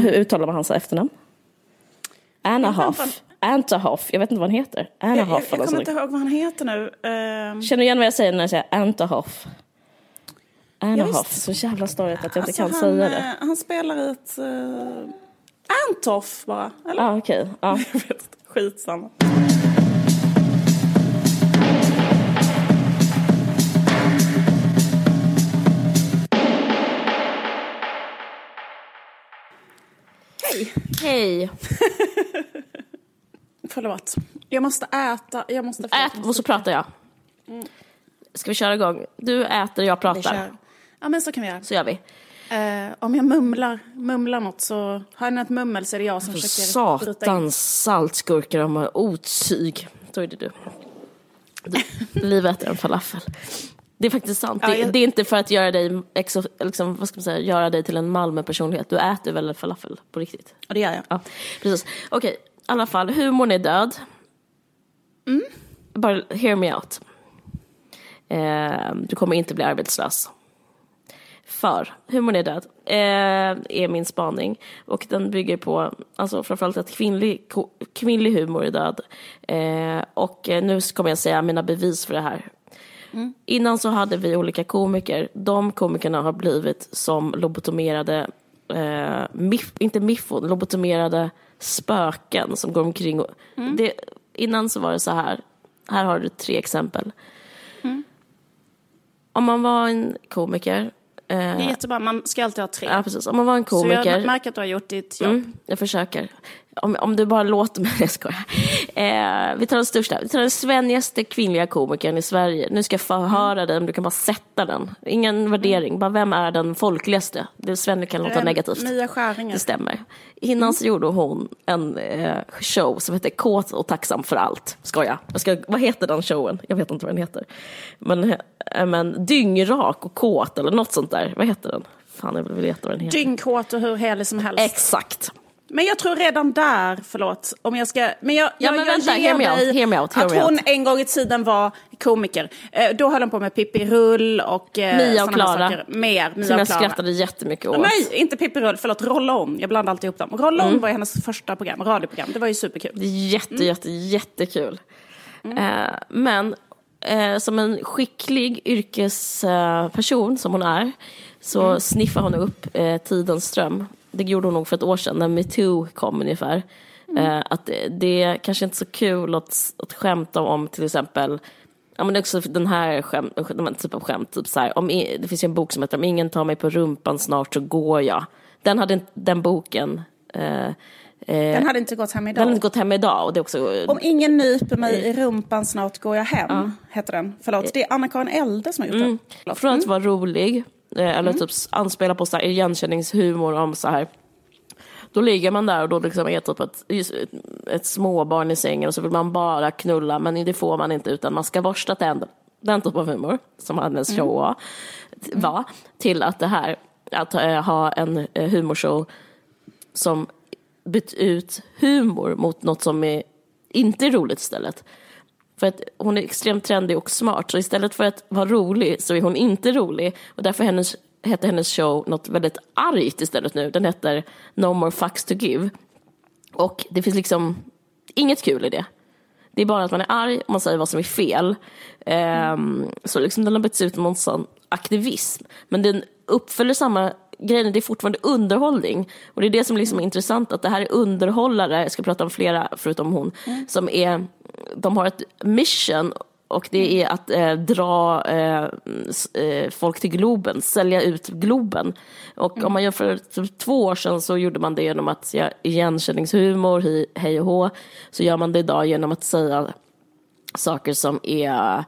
Hur uttalar man hans efternamn? Anahoff. Antahoff. Jag vet inte vad han heter. Jag, jag, Anahoff jag eller kommer inte ihåg vad han heter nu. Ehm, Känner du igen vad jag säger när jag säger Antahoff? Anahoff. Så jävla störigt att jag inte alltså, kan han, säga det. eh, han spelar i ett... Uh, Antoff bara, eller? Ja, ah, okej. Jag vet inte, skitsamma. Hej! Hej. Förlåt. Jag måste äta. Jag måste... förlåt, Ät och så pratar jag. Ska vi köra igång? Du äter, jag Vi pratar. Ja, men så kan vi göra. Så gör vi. Eh, om jag mumlar, mumlar något så har jag ett mummel så är det jag som försöker bryta in. Satans saltsgurkor de har otyg. Så är det du. du. Liv äter en falafel. Det är faktiskt sant. Ja, det, jag- det är inte för att göra dig, exo, liksom, vad ska man säga, göra dig till en Malmö-personlighet. Du äter väl falafel på riktigt? Och det gör jag. Ja, precis. Okej, i alla fall. Humorn är död. Mm. Bara hear me out. Eh, du kommer inte bli arbetslös. För humorn är död, eh, är min spaning. Och den bygger på, alltså framförallt att kvinnlig, kvinnlig humor är död. Eh, och eh, nu kommer jag säga mina bevis för det här. Innan så hade vi olika komiker. De komikerna har blivit som lobotomerade, eh, miff, inte miffon, lobotomerade spöken som går omkring och... Det, innan så var det så här, här har du tre exempel. Om man var en komiker, Det är jättebra, man ska alltid ha tre. ja precis, om man var en så jag komiker. märker att du har gjort ditt jobb. Mm, jag försöker. Om, om du bara låter mig, jag skojar. Eh, vi tar den största, vi tar den svennigaste kvinnliga komikern i Sverige. Nu ska jag förhöra dig om du kan bara sätta den. Ingen värdering, bara vem är den folkligaste? Det Svenne kan låta Eh, negativt. Mia Skäringer. Det stämmer. Innan så gjorde hon en eh, show som heter Kåt och tacksam för allt. Skoja. Jag ska, vad heter den showen? Jag vet inte vad den heter. Men, eh, men dyngrak och kåt eller något sånt där. Vad heter den? Fan, jag vill veta vad den heter. Dyngkåt och hur helig som helst. Exakt. Men jag tror redan där, förlåt, om jag ska... Men jag, Ja, jag, men jag vänta, ger dig hear me out, att hon en gång i tiden var komiker. Eh, då höll hon på med Pippi Rull och eh, Mia och Klara. saker. Mer, Mia Som jag skrattade jättemycket åt. Nej, inte Pippi Rull, förlåt, Roll On. Jag blandar alltid ihop dem. Roll On var ju hennes första program, radioprogram. Det var ju superkul. Jätte, Mm. jätte, jättekul. Eh, men eh, som en skicklig yrkesperson som hon är så Mm. sniffar hon upp eh, tidens ström. Det gjorde hon nog för ett år sedan när metoo kom ungefär. Mm. Eh, att det, det är kanske inte så kul att, att skämta om till exempel Ja men det är också den här skämt, de här typ av skämt, typ så här, om, det finns ju en bok som heter Om ingen tar mig på rumpan snart så går jag. Den, hade, den boken, eh, eh, Den hade inte gått hem den idag. hade inte gått hem idag och det är också... Om ingen nyper mig i rumpan snart går jag hem, heter den. Förlåt, det är Anna-Karin Elde som har gjort den. Förlåt. Från att vara rolig, eh, eller typ anspela på så här igenkänningshumor om så här då ligger man där och då liksom är typ ett, ett, småbarn i sängen och så vill man bara knulla men det får man inte utan man ska borsta tänderna. Den typ av humor som hennes show var, var. Till att det här, att eh, ha en eh, humorshow som bytt ut humor mot något som är inte roligt istället. För att hon är extremt trendig och smart, så istället för att vara rolig så är hon inte rolig. Och därför hennes, heter hennes show något väldigt argt istället nu. Den heter No more fucks to give. Och det finns liksom inget kul i det. Det är bara att man är arg och man säger vad som är fel. Ehm, så liksom den har bytts ut mot någon sån aktivism. Men den uppfyller samma grejen, är det är fortfarande underhållning. Och det är det som liksom är intressant, att det här är underhållare, jag ska prata om flera förutom hon, som är, de har ett mission och det är att eh, dra eh, eh folk till Globen, sälja ut Globen. Och om man jämför för typ två år sedan så gjorde man det genom att säga igenkänningshumor, hej, hej och hå. Så gör man det idag genom att säga saker som är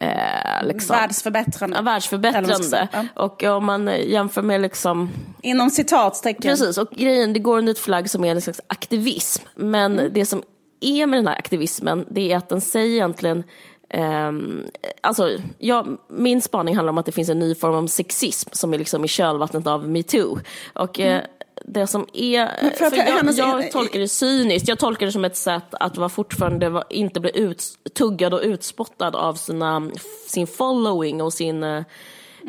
eh, liksom, Världsförbättrande. ja, världsförbättrande. Och om man eh, jämför med liksom Inom citatstecken. Precis, och grejen, det går under ett flagg som är en slags aktivism. Men det som är med den här aktivismen, det är att den säger egentligen ehm, alltså, ja, min spaning handlar om att det finns en ny form av sexism som är liksom i kölvattnet av metoo. Och eh, det som är... för För jag, jag tolkar det cyniskt, jag tolkar det som ett sätt att vara fortfarande vara- inte bli ut, tuggad och utspottad av sina, sin following och sin eh,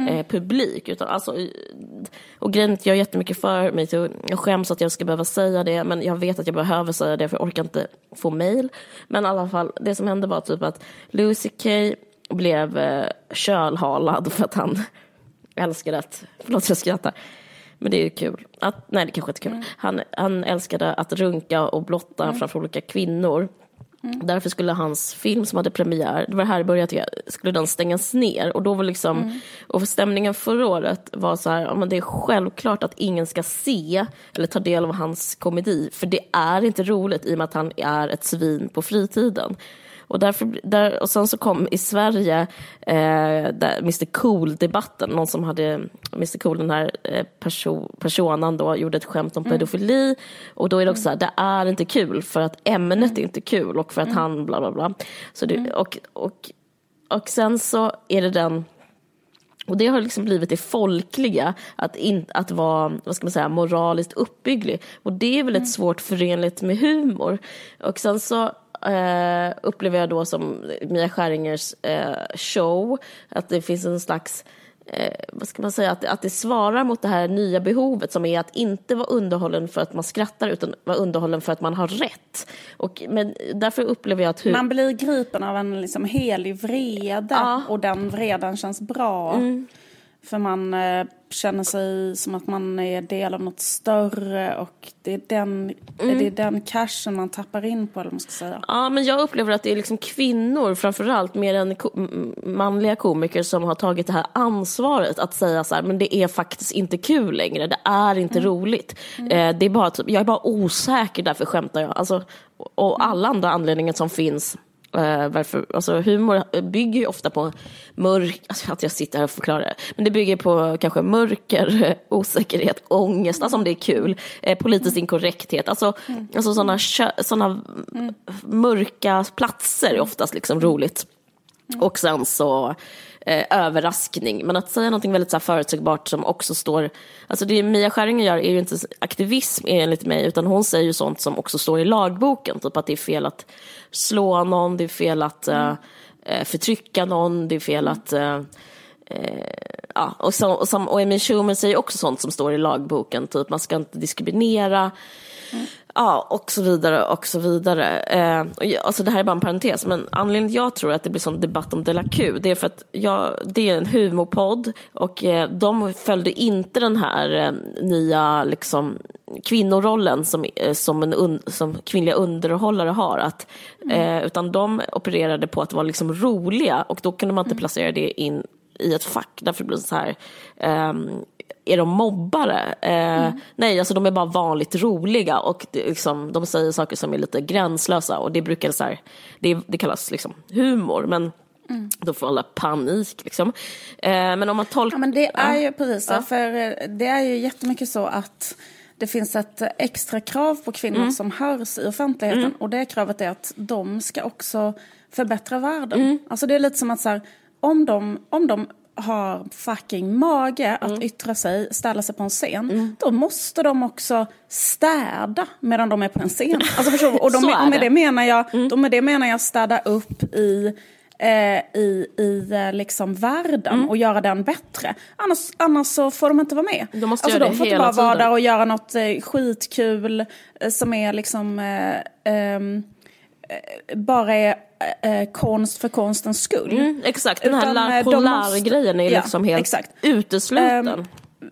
eh, publik. Utan, alltså, och grejen är att jag är jättemycket för mig jag skäms att jag ska behöva säga det, men jag vet att jag behöver säga det för jag orkar inte få mail. Men i alla fall, det som hände var typ att Lucy Kay blev eh, kölhalad för att han älskade att, förlåt jag skrattar, men det är ju kul. Att, nej, det kanske inte är kul. Mm. Han, han älskade att runka och blotta mm. framför olika kvinnor. Mm. Därför skulle hans film som hade premiär, det var här i början, skulle den stängas ner. Och då var liksom, mm. och stämningen förra året var så här, men det är självklart att ingen ska se eller ta del av hans komedi. För det är inte roligt i och med att han är ett svin på fritiden. Och, därför, där, och sen så kom i Sverige eh, Mr Cool-debatten, någon som hade, Mr Cool, den här eh, perso personan då, gjorde ett skämt om mm. pedofili. Och då är det också så här, det är inte kul för att ämnet är inte kul och för att mm. han bla bla bla. Så det, mm. och, och, och sen så är det den och det har liksom blivit det folkliga, att, in, att vara vad ska man säga, moraliskt uppbygglig. Och det är väl ett mm. svårt förenligt med humor. Och sen så eh, upplever jag då som Mia Skäringers eh, show, att det finns en slags eh, vad ska man säga, att, att det svarar mot det här nya behovet som är att inte vara underhållen för att man skrattar utan vara underhållen för att man har rätt. Och, men därför upplever jag att... Hur... Man blir gripen av en liksom helig vrede ja. och den vreden känns bra. Mm. För man eh, känner sig som att man är del av något större och det är den, mm. det är den cashen man tappar in på. Eller man ska säga. Ja, men jag upplever att det är liksom kvinnor framförallt, mer än manliga komiker som har tagit det här ansvaret att säga så här, men det är faktiskt inte kul längre, det är inte mm. roligt. Mm. Eh, det är bara typ, jag är bara osäker, därför skämtar jag. Alltså, och alla andra anledningar som finns Uh, varför, alltså humor bygger ju ofta på mörk, alltså att jag sitter här och förklarar det, men det bygger på kanske mörker, osäkerhet, ångest, alltså om det är kul, eh, politisk mm. inkorrekthet, alltså, mm. alltså sådana såna mm. mörka platser är oftast liksom roligt. Mm. Och sen så eh, överraskning. Men att säga någonting väldigt så här, förutsägbart som också står... Alltså det Mia Skäringer gör är ju inte aktivism enligt mig, utan hon säger ju sånt som också står i lagboken. Typ att det är fel att slå någon, det är fel att mm. eh, förtrycka någon, det är fel att... Eh, eh ja, och, så, och, som, och Amy Schumer säger också sånt som står i lagboken, typ man ska inte diskriminera. Ja, och så vidare och så vidare. Eh, och jag, alltså det här är bara en parentes, men anledningen jag tror att det blir sån debatt om Della Q, det är för att jag, det är en humorpodd och eh, de följde inte den här eh, nya liksom, kvinnorollen som, eh, som, en un, som kvinnliga underhållare har. Att, mm. Eh, utan de opererade på att vara liksom roliga och då kunde man inte mm. placera det in i ett fack. Därför blir det så här, um, är de mobbare? Eh, mm. Nej, alltså de är bara vanligt roliga och det, liksom, de säger saker som är lite gränslösa och det brukar så här, det, det kallas liksom humor, men Mm. Då får alla panik liksom. Eh, men om man tolkar... Ja, men det är ju precis ja. för eh, det är ju jättemycket så att det finns ett extra krav på kvinnor mm. som hörs i offentligheten mm. och det kravet är att de ska också förbättra världen. Mm. Alltså det är lite som att så här, om de, om de har fucking mage att mm. yttra sig, ställa sig på en scen, mm. då måste de också städa medan de är på en scen. Alltså förstår, och, de, och med det menar jag, mm. de med det menar jag städa upp i eh, i, i eh, liksom världen mm. och göra den bättre. Annars, annars så får de inte vara med. De måste alltså, de får inte bara vara där och göra något eh, skitkul eh, som är liksom eh, ehm, eh, bara är eh, konst för konstens skull. Mm, exakt, den här La Polar-grejen är ja, liksom helt exakt. utesluten. Um,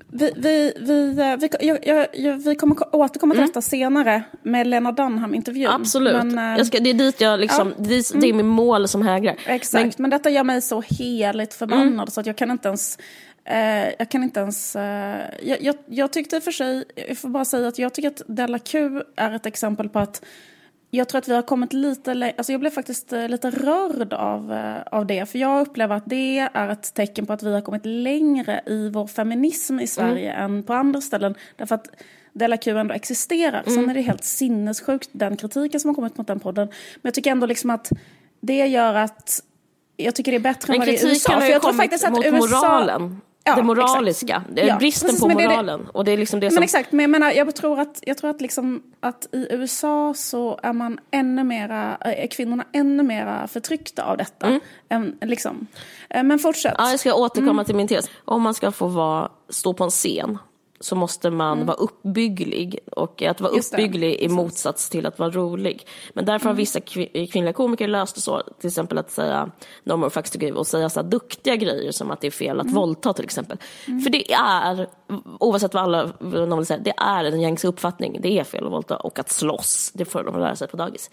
vi, vi, vi, vi, jag, jag, vi kommer återkomma till mm. detta senare med Lena Dunham-intervjun. Absolut, men, äh, jag ska, det är dit jag liksom, ja, det, det är mm. min mål som hägrar. Exakt, men, men detta gör mig så heligt förbannad mm. så att jag kan inte ens eh, jag kan inte ens... Eh, jag, jag, jag tyckte för sig, jag får bara säga att jag tycker att Della Q är ett exempel på att jag tror att vi har kommit lite alltså jag blev faktiskt eh, lite rörd av, eh, av det. För jag upplever att det är ett tecken på att vi har kommit längre i vår feminism i Sverige mm. än på andra ställen. Därför att Della Q ändå existerar. Mm. Sen är det helt sinnessjukt den kritiken som har kommit mot den podden. Men jag tycker ändå liksom att det gör att jag tycker det är bättre Men än vad det är i USA. Men kritiken har ju kommit mot USA... moralen. Ja, det moraliska, ja, bristen precis, på moralen. Det, och det är liksom det men som... exakt, men jag menar, jag tror att, jag tror att, liksom, att i USA så är man ännu mera, är kvinnorna ännu mera förtryckta av detta. Mm. Än, liksom. Eh, men fortsätt. Ja, jag ska återkomma mm. till min tes. Om man ska få vara, stå på en scen så måste man mm. vara uppbygglig. Och att vara uppbygglig i motsats till att vara rolig. Men därför mm. har vissa kvinnliga komiker löst det så, till exempel att säga no more fucks to give och säga så duktiga grejer som att det är fel att mm. våldta till exempel. Mm. För det är, oavsett vad alla någon vill säga, det är en gängse uppfattning. Det är fel att våldta och att slåss, det får de lära sig på dagis.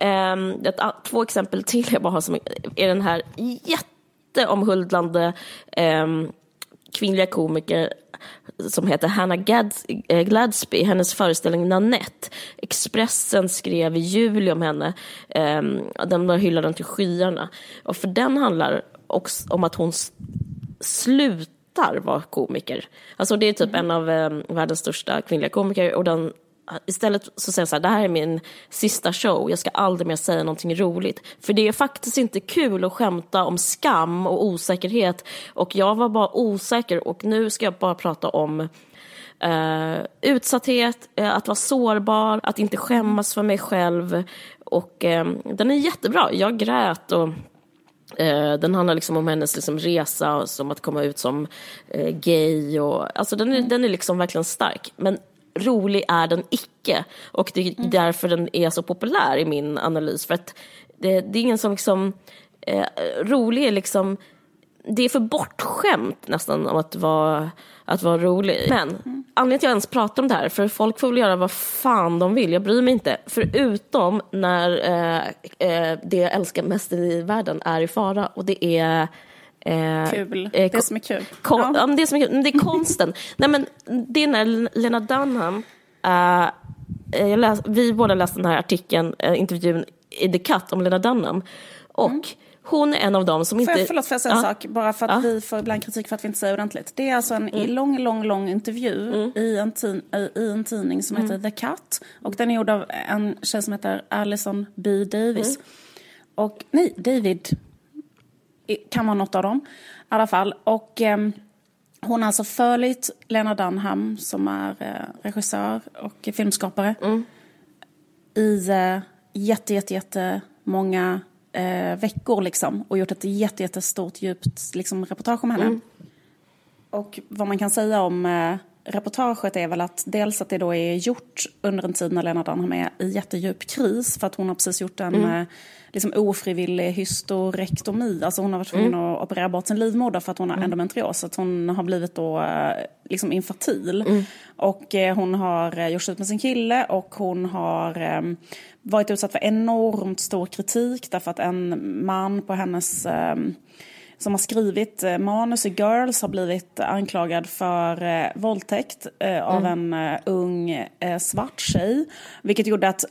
Um, ett, två exempel till jag bara har som är den här jätteomhuldlande um, kvinnliga komiker som heter Hannah Gads eh, Gladsby, hennes föreställning Nanette. Expressen skrev i juli om henne, ehm, um, hyllade den till skyarna. Och för den handlar också om att hon slutar vara komiker. Alltså det är typ mm. en av um, världens största kvinnliga komiker och den istället så säger jag så här, det här är min sista show, jag ska aldrig mer säga någonting roligt. För det är faktiskt inte kul att skämta om skam och osäkerhet. Och jag var bara osäker och nu ska jag bara prata om uh, utsatthet, uh, att vara sårbar, att inte skämmas för mig själv. Och uh, den är jättebra, jag grät och den handlar liksom om hennes liksom resa, som att komma ut som gay. Och, alltså den, är, mm. den är liksom verkligen stark. Men rolig är den icke. Och det är mm. därför den är så populär i min analys. För att det, det är ingen som liksom, eh, rolig är liksom, det är för bortskämt nästan om att vara, att vara rolig. Men mm. anledningen till att jag ens pratar om det här, för folk får väl göra vad fan de vill, jag bryr mig inte. Förutom när eh, eh, det jag älskar mest i världen är i fara och det är Eh, kul. Eh, det som är kul. Kon, ja. det som är kul. Det är konsten. Nej, men det är när Lena Dunham, uh, jag läs, vi båda läste den här artikeln, uh, intervjun i The Cut om Lena Dunham. Och mm. hon är en av dem som inte... För, förlåt, får jag säga en sak? Bara för att ja. vi får ibland kritik för att vi inte säger ordentligt. Det är alltså en mm. lång, lång, lång intervju mm. i, en tin, i en tidning som heter mm. The Cut. Och den är gjord av en tjej som heter Alison B. Davis. Mm. Och, nej, David kan vara något av dem. I alla fall. Och eh, hon har alltså följt Lena Dunham som är eh, regissör och filmskapare mm. i eh, jätte, jätte, jätte många eh, veckor liksom och gjort ett jätte, jättestort djupt liksom, reportage om henne. Mm. Och vad man kan säga om eh, reportaget är väl att dels att det då är gjort under en tid när Lena Dunham är i jättedjup kris för att hon har precis gjort en mm. Eh, liksom ofrivillig hystorektomi. Alltså hon har varit tvungen mm. att operera bort sin livmoder för att hon har mm. endometrios. Så att hon har blivit då eh, liksom infertil. Mm. Och eh, hon har gjort slut med sin kille och hon har varit utsatt för enormt stor kritik därför att en man på hennes som har skrivit eh, manus i Girls har blivit anklagad för eh, våldtäkt eh, av mm. en eh, ung svart tjej. Vilket gjorde att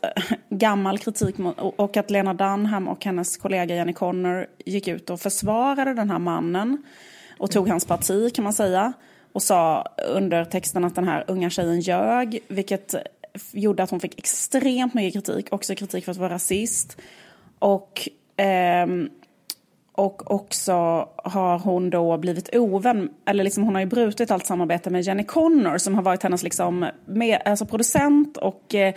gammal kritik mot, och att Lena Dunham och hennes kollega Jenny Connor gick ut och försvarade den här mannen och tog hans parti kan man säga. Och sa under texten att den här unga tjejen ljög, vilket gjorde att hon fick extremt mycket kritik, också kritik för att vara rasist. Och ehm, och också har hon då blivit ovän, eller liksom hon har ju brutit allt samarbete med Jenny Connor som har varit hennes liksom med, alltså producent och eh,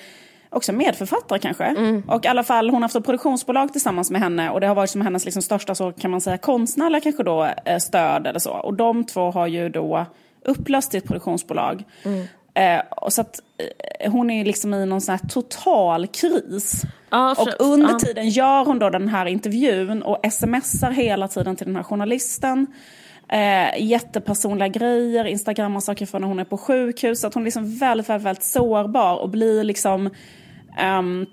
också medförfattare kanske. Mm. Och i alla fall, hon har haft ett produktionsbolag tillsammans med henne och det har varit som hennes liksom största så kan man säga konstnärliga kanske då eh, stöd eller så. Och de två har ju då upplöst sitt produktionsbolag. Mm. Eh, och så att eh, hon är liksom i någon sån här total kris. Ah, och under ah. tiden gör hon då den här intervjun och smsar hela tiden till den här journalisten. Eh, jättepersonliga grejer, instagrammar saker från när hon är på sjukhus. Så att hon är liksom väldigt, väldigt, väldigt sårbar och blir liksom um,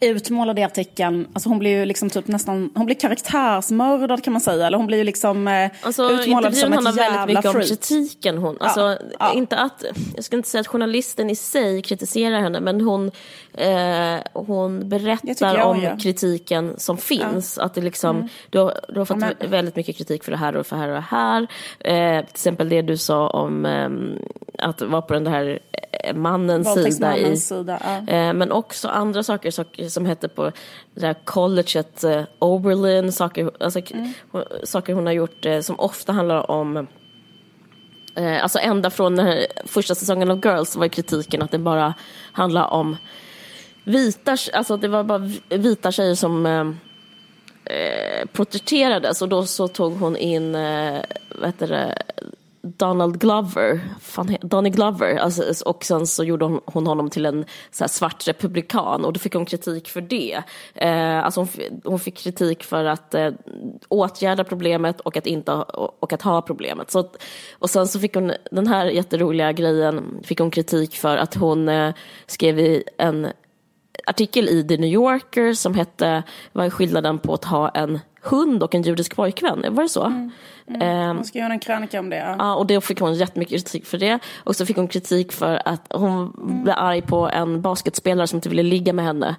utmålad i artikeln, alltså hon blir ju liksom typ nästan, hon blir karaktärsmördad kan man säga, eller hon blir ju liksom eh, alltså, utmålad som ett jävla mycket freak. om kritiken hon, alltså ja, ja. inte att, jag ska inte säga att journalisten i sig kritiserar henne, men hon, eh, hon berättar om gör. kritiken som finns, ja. att det liksom, mm. du, har, du har fått men... väldigt mycket kritik för det här och för det här och det här, eh, till exempel det du sa om eh, att vara på den här eh, mannens sida, i, sida eh, men också andra saker, saker som hette på det där colleget uh, Oberlin, saker, alltså, mm. saker hon har gjort uh, som ofta handlar om Eh, alltså ända från eh, första säsongen av Girls var kritiken att det bara handlar om vita, alltså det var bara vita tjejer som eh, eh, protesterades och då så tog hon in, eh, vad heter det, Donald Glover, fan, Donny Glover, alltså, och sen så gjorde hon, hon honom till en så svart republikan och då fick hon kritik för det. Eh, alltså hon, hon, fick kritik för att eh, åtgärda problemet och att, inte, och att ha problemet. Så, och sen så fick hon den här jätteroliga grejen, fick hon kritik för att hon eh, skrev i en artikel i The New Yorker som hette Vad är skillnaden på att ha en hund och en judisk pojkvän? Var det så? Mm. Mm. Hon skrev en krönika om det. Ja. och då fick hon jättemycket kritik för det. Och så fick hon kritik för att hon mm. blev arg på en basketspelare som inte ville ligga med henne.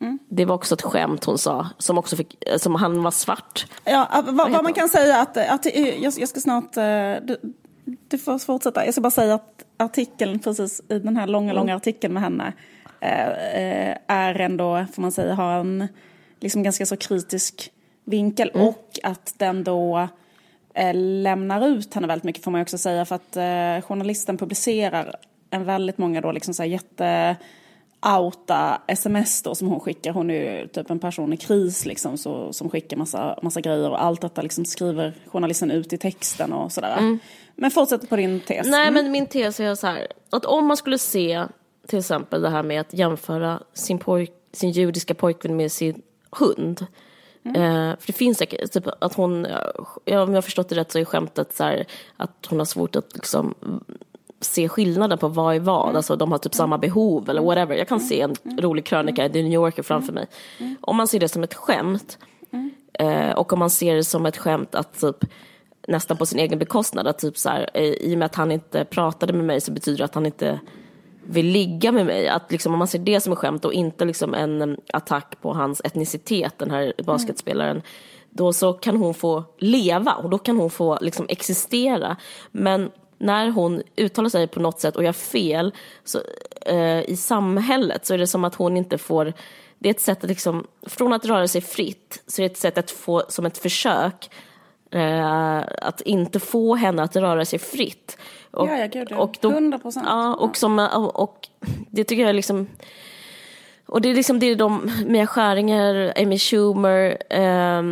Mm. Det var också ett skämt hon sa, som också fick, som han var svart. Ja, vad, vad man kan säga att, att jag, jag ska snart, eh, du, du får fortsätta. Jag ska bara säga att artikeln, precis i den här långa, långa mm. artikeln med henne, Eh, eh, är ändå, får man säga, har en liksom ganska så kritisk vinkel mm. och att den då eh, lämnar ut henne väldigt mycket får man också säga för att eh, journalisten publicerar en väldigt många då liksom så här jätte outa sms då som hon skickar. Hon är ju typ en person i kris liksom så, som skickar massa, massa grejer och allt detta liksom skriver journalisten ut i texten och sådär. Mm. Men fortsätt på din tes. Nej mm. men min tes är så här att om man skulle se till exempel det här med att jämföra sin, pojk, sin judiska pojkvän med sin hund. Mm. Eh, för det finns säkert, typ att hon, ja, om jag har förstått det rätt så är skämtet så här, att hon har svårt att liksom se skillnaden på vad är vad, mm. alltså de har typ samma behov eller whatever. Jag kan se en mm. rolig krönika i The New Yorker framför mig. Om man ser det som ett skämt eh, och om man ser det som ett skämt att typ nästan på sin egen bekostnad, att typ så här, i och med att han inte pratade med mig så betyder det att han inte vill ligga med mig. Att liksom, om man ser det som ett skämt och inte liksom en attack på hans etnicitet, den här basketspelaren, mm. då så kan hon få leva och då kan hon få liksom existera. Men när hon uttalar sig på något sätt och gör fel så, eh, i samhället så är det som att hon inte får det är ett sätt att liksom, från att röra sig fritt så är det ett sätt att få som ett försök eh, att inte få henne att röra sig fritt. Och, ja, ja, gud. Och då, 100 procent. Ja, och, som, och det tycker jag liksom... Och det är liksom det är de, Mia Skäringer, Amy Schumer eh,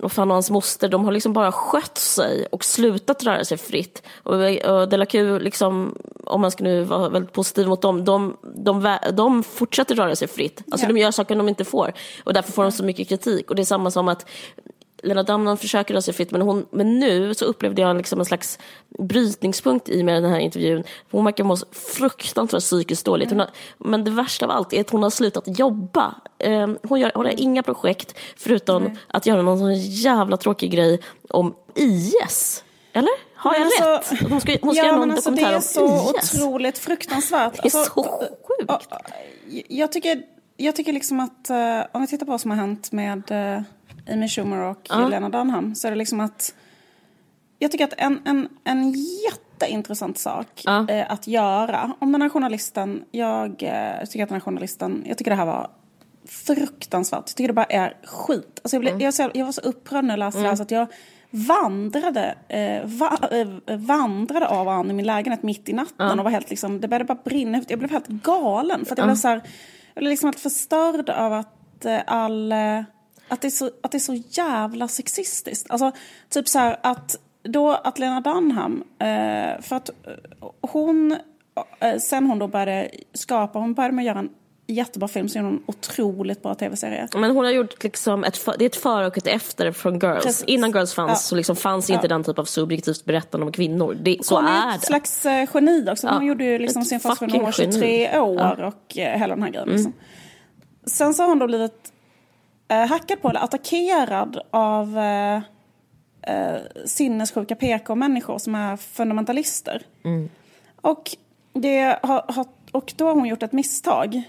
och fan och hans moster, de har liksom bara skött sig och slutat röra sig fritt. Och, och De La Q, liksom, om man ska nu vara väldigt positiv mot dem, de, de, de fortsätter röra sig fritt. Alltså ja. de gör saker de inte får. Och därför får de så mycket kritik. Och det är samma som att Lena Damman försöker röra sig fritt men, hon, men nu så upplevde jag liksom en slags brytningspunkt i med den här intervjun. Hon verkar må fruktansvärt psykiskt dåligt. Har, men det värsta av allt är att hon har slutat jobba. Um, hon, gör, hon har inga projekt förutom mm. att göra någon sån jävla tråkig grej om IS. Eller? Har jag alltså, rätt? Hon ska, hon ska ja, göra någon alltså. Det är så otroligt fruktansvärt. Det är alltså, så sjukt. Jag tycker, jag tycker liksom att uh, om vi tittar på vad som har hänt med uh, Amy Schumer och ja. Lena Dunham så är det liksom att jag tycker att en, en, en jätteintressant sak ja. eh, att göra om den här journalisten, jag eh, tycker att den här journalisten, jag tycker det här var fruktansvärt. Jag tycker det bara är skit. Alltså jag, blev, mm. jag, jag var så upprörd när jag läste mm. det här så att jag vandrade, eh, va, eh, vandrade av och an i min lägenhet mitt i natten mm. och var helt liksom, det började bara brinna. Jag blev helt galen för att jag blev så här, jag blev liksom helt förstörd av att eh, all eh, att det, är så, att det är så jävla sexistiskt. Alltså, typ så här att då att Lena Dunham, eh, för att eh, hon, eh, sen hon då började skapa, hon började med att göra en jättebra film så är hon otroligt bra tv-serie. Men hon har gjort liksom ett, det är ett före och ett efter från Girls. Precis. Innan Girls fanns ja. så liksom fanns ja. inte den typ av subjektivt berättande om kvinnor. Det, så hon är, är ett slags uh, geni också. Hon ja. gjorde ju liksom sin första film när hon var 23 år och uh, hela den här grejen. Liksom. Mm. Sen så har hon då blivit eh, hackad på eller attackerad av eh, eh, sinnessjuka PK-människor som är fundamentalister. Mm. Och, det har, har, och då har hon gjort ett misstag.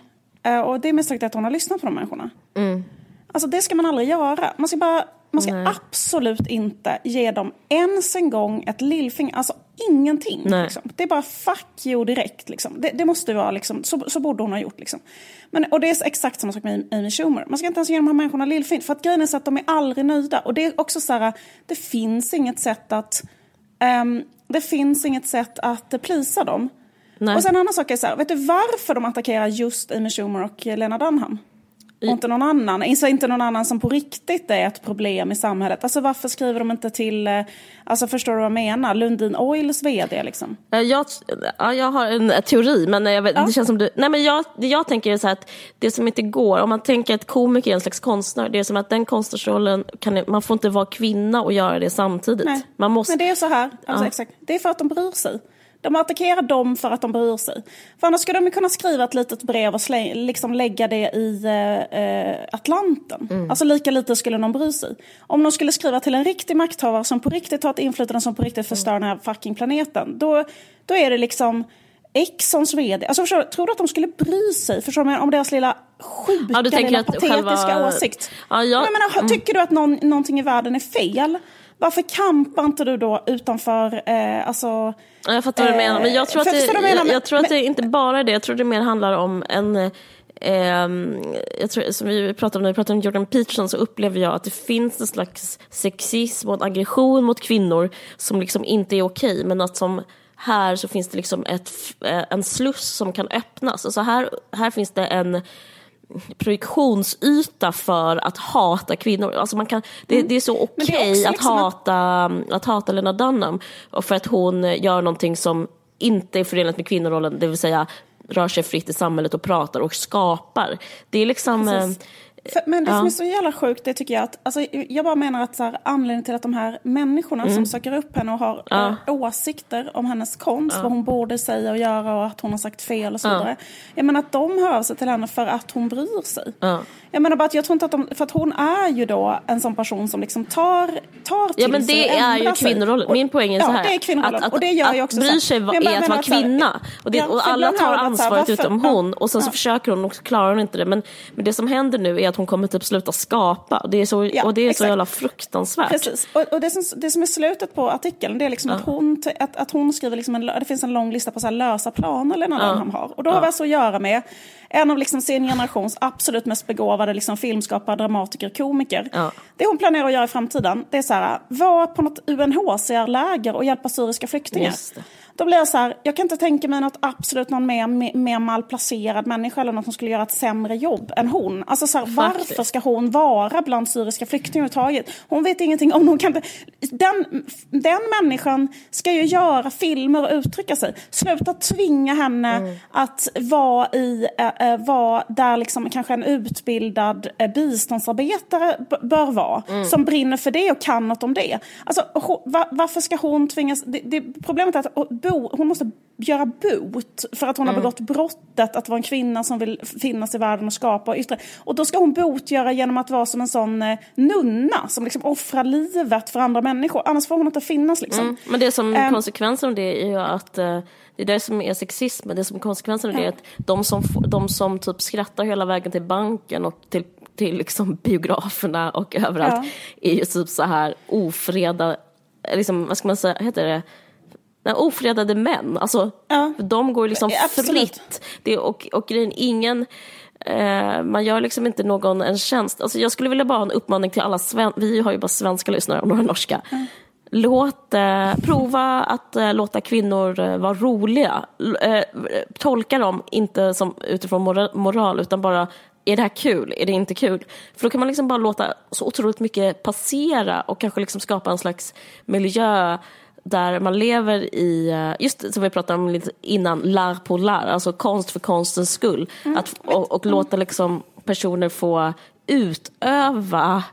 Eh, och det misstaget är att hon har lyssnat på de människorna. Mm. Alltså det ska man aldrig göra. Man ska, bara, man ska absolut inte ge dem ens en gång ett lillfinger. Alltså ingenting. Liksom. Det är bara fuck you direkt. Liksom. Det, det, måste vara liksom, så, så borde hon ha gjort. Liksom. Men, och det är exakt samma sak med Amy Schumer. Man ska inte ens ge de här människorna lillfint. För att grejen är så att de är aldrig nöjda. Och det är också så här, det finns inget sätt att um, det finns inget sätt att plisa dem. Nej. Och sen en annan sak är så här, vet du varför de attackerar just Amy Schumer och Lena Dunham? Och inte någon annan. Inte, inte någon annan som på riktigt är ett problem i samhället. Alltså varför skriver de inte till, eh, alltså förstår du vad jag menar? Lundin Oils vd liksom. Eh, Jag, ja, jag har en teori, men jag vet, det känns som du... Nej, men jag, jag tänker är så här att det som inte går, om man tänker att komiker är en slags konstnär, det är som att den konstnärsrollen, kan, man får inte vara kvinna och göra det samtidigt. Nej. Man måste, Men det är så här, alltså, exakt. det är för att de bryr sig. De attackerar dem för att de bryr sig. För annars skulle de kunna skriva ett litet brev och slä, liksom lägga det i eh, Atlanten. Mm. Alltså lika lite skulle de bry sig. Om de skulle skriva till en riktig makthavare som på riktigt har ett inflytande som på riktigt förstör den här fucking planeten. Då, då är det liksom Exxons vd. Alltså förstår, tror du att de skulle bry sig förstår du, om deras lilla sjuka, Ja, lilla patetiska själva- åsikt? Ja, jag- jag menar, mm. Tycker du att någon, någonting i världen är fel? Varför kampar inte du då utanför, eh, alltså... Ja, Jag fattar vad du menar, men jag tror att det, jag jag, tror att Men- det inte bara är det, jag tror det mer handlar om en eh, ehm, jag tror, som vi pratade om när vi pratade om Jordan Peterson så upplever jag att det finns en slags sexism och en aggression mot kvinnor som liksom inte är okej men att som här så finns det liksom ett, eh, en sluss som kan öppnas. Alltså här, här finns det en projektionsyta för att hata kvinnor. Alltså man kan, det, det är så Mm. Det är okej också att, liksom att- hata, att hata Lena Dunham för att hon gör någonting som inte är förenligt med kvinnorollen, det vill säga rör sig fritt i samhället och pratar och skapar. Det är liksom... Precis. För, men det som Ja. är så jävla sjukt, det tycker jag att, alltså, jag bara menar att så här, anledningen till att de här människorna som söker upp henne och har Mm. Ja. eh, åsikter om hennes konst, vad hon borde säga och göra och att hon har sagt fel och så Ja. vidare. Jag menar att de hör av sig till henne för att hon bryr sig. Ja. Jag menar bara att jag tror inte att de, för att hon är ju då en sån person som liksom tar, tar till Ja men sig det är ju sig. kvinnorollen. Min poäng är ja, så här. det är kvinnorollen. Att, att, och det gör att jag också. bry så här. sig bara är att vara kvinna. Och, det, ja, och alla tar att ansvaret utom ja, hon. Och sen så ja. försöker hon och klarar hon inte det. Men, men det som händer nu är att hon kommer typ sluta skapa. Och det är så, Ja, och det är så jävla fruktansvärt. Precis. Och, och det, som, det som är slutet på artikeln det är liksom att, hon, att, att hon skriver liksom en, det finns en lång lista på så lösa planer Lena Dunham har. Och då har vi alltså att göra med en av liksom sin generations absolut mest begåvade liksom filmskapare, dramatiker, komiker. Ja. Det hon planerar att göra i framtiden det är så här, vara på något UNHCR-läger och hjälpa syriska flyktingar. Då blir jag så här, jag kan inte tänka mig något absolut någon mer, mer, malplacerad människa eller någon som skulle göra ett sämre jobb än hon. Alltså så här, varför ska hon vara bland syriska flyktingar överhuvudtaget? Hon vet ingenting om hon kan. Den, den människan ska ju göra filmer och uttrycka sig. Sluta tvinga henne Mm. att vara i, äh, vara där liksom kanske en utbildad äh, biståndsarbetare bör vara. Mm. Som brinner för det och kan något om det. Alltså, ho, va, varför ska hon tvingas... Det, det, problemet är att hon bo, hon måste göra bot för att hon Mm. har begått brottet att vara en kvinna som vill finnas i världen och skapa och yttra. Och då ska hon botgöra genom att vara som en sån eh, nunna som liksom offrar livet för andra människor. Annars får hon inte finnas liksom. Mm. Men det som Ehm. konsekvensen av det är ju att eh, det är det som är sexism, det som konsekvensen av det är att de som, de som typ skrattar hela vägen till banken och till, till liksom biograferna och överallt är ju typ så här ofreda, liksom, vad ska man säga, heter det? Nej, ofredade män, alltså Ja. de går liksom Ja, absolut. fritt. Det, och, och grejen, ingen, eh, man gör liksom inte någon en tjänst. Alltså jag skulle vilja bara ha en uppmaning till alla sven- vi har ju bara svenska lyssnare och några norska. Låt, eh, prova att eh, låta kvinnor eh, vara roliga. Eh, tolka dem inte som utifrån mora- moral utan bara är det här kul? Är det inte kul? För då kan man liksom bara låta så otroligt mycket passera och kanske liksom skapa en slags miljö där man lever i, eh, just som vi pratade om lite innan, lär på lär, alltså konst för konstens skull. Att, och, och låta liksom personer få utöva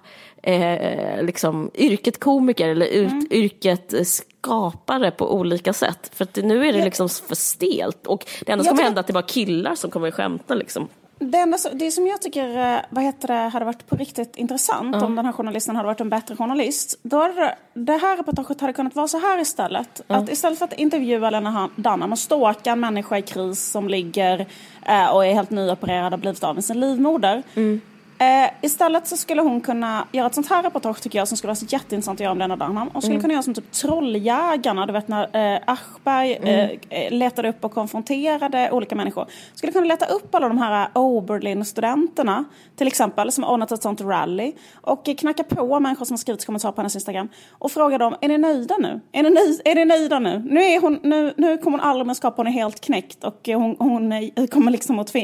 eh, liksom, yrket komiker eller ut, yrket eh, skapare på olika sätt. För att nu är det liksom för stelt och det enda som kommer hända är att det är bara killar som kommer att skämta liksom. Det, enda, det som jag tycker eh, vad heter det, hade varit på riktigt intressant om den här journalisten hade varit en bättre journalist. Då hade det, här reportaget hade kunnat vara så här istället. Att istället för att intervjua Lena Dunham och ståka en människa i kris som ligger eh, och är helt nyopererad och blivit av med sin livmoder. Mm. Eh, istället så skulle hon kunna göra ett sånt här reportage tycker jag som skulle vara så jätteintressant att göra om Lena Dunham. Hon skulle mm. kunna göra som typ Trolljägarna, du vet när eh, Aschberg mm. eh, letade upp och konfronterade olika människor. Skulle kunna leta upp alla de här Oberlin-studenterna till exempel som ordnat ett sånt rally och knacka på människor som har skrivit kommentarer på hennes Instagram och fråga dem, är ni nöjda nu? Är ni, nöj är ni nöjda nu? Nu, är hon, nu, nu kommer hon aldrig mer skapa, hon är helt knäckt och hon, hon kommer liksom att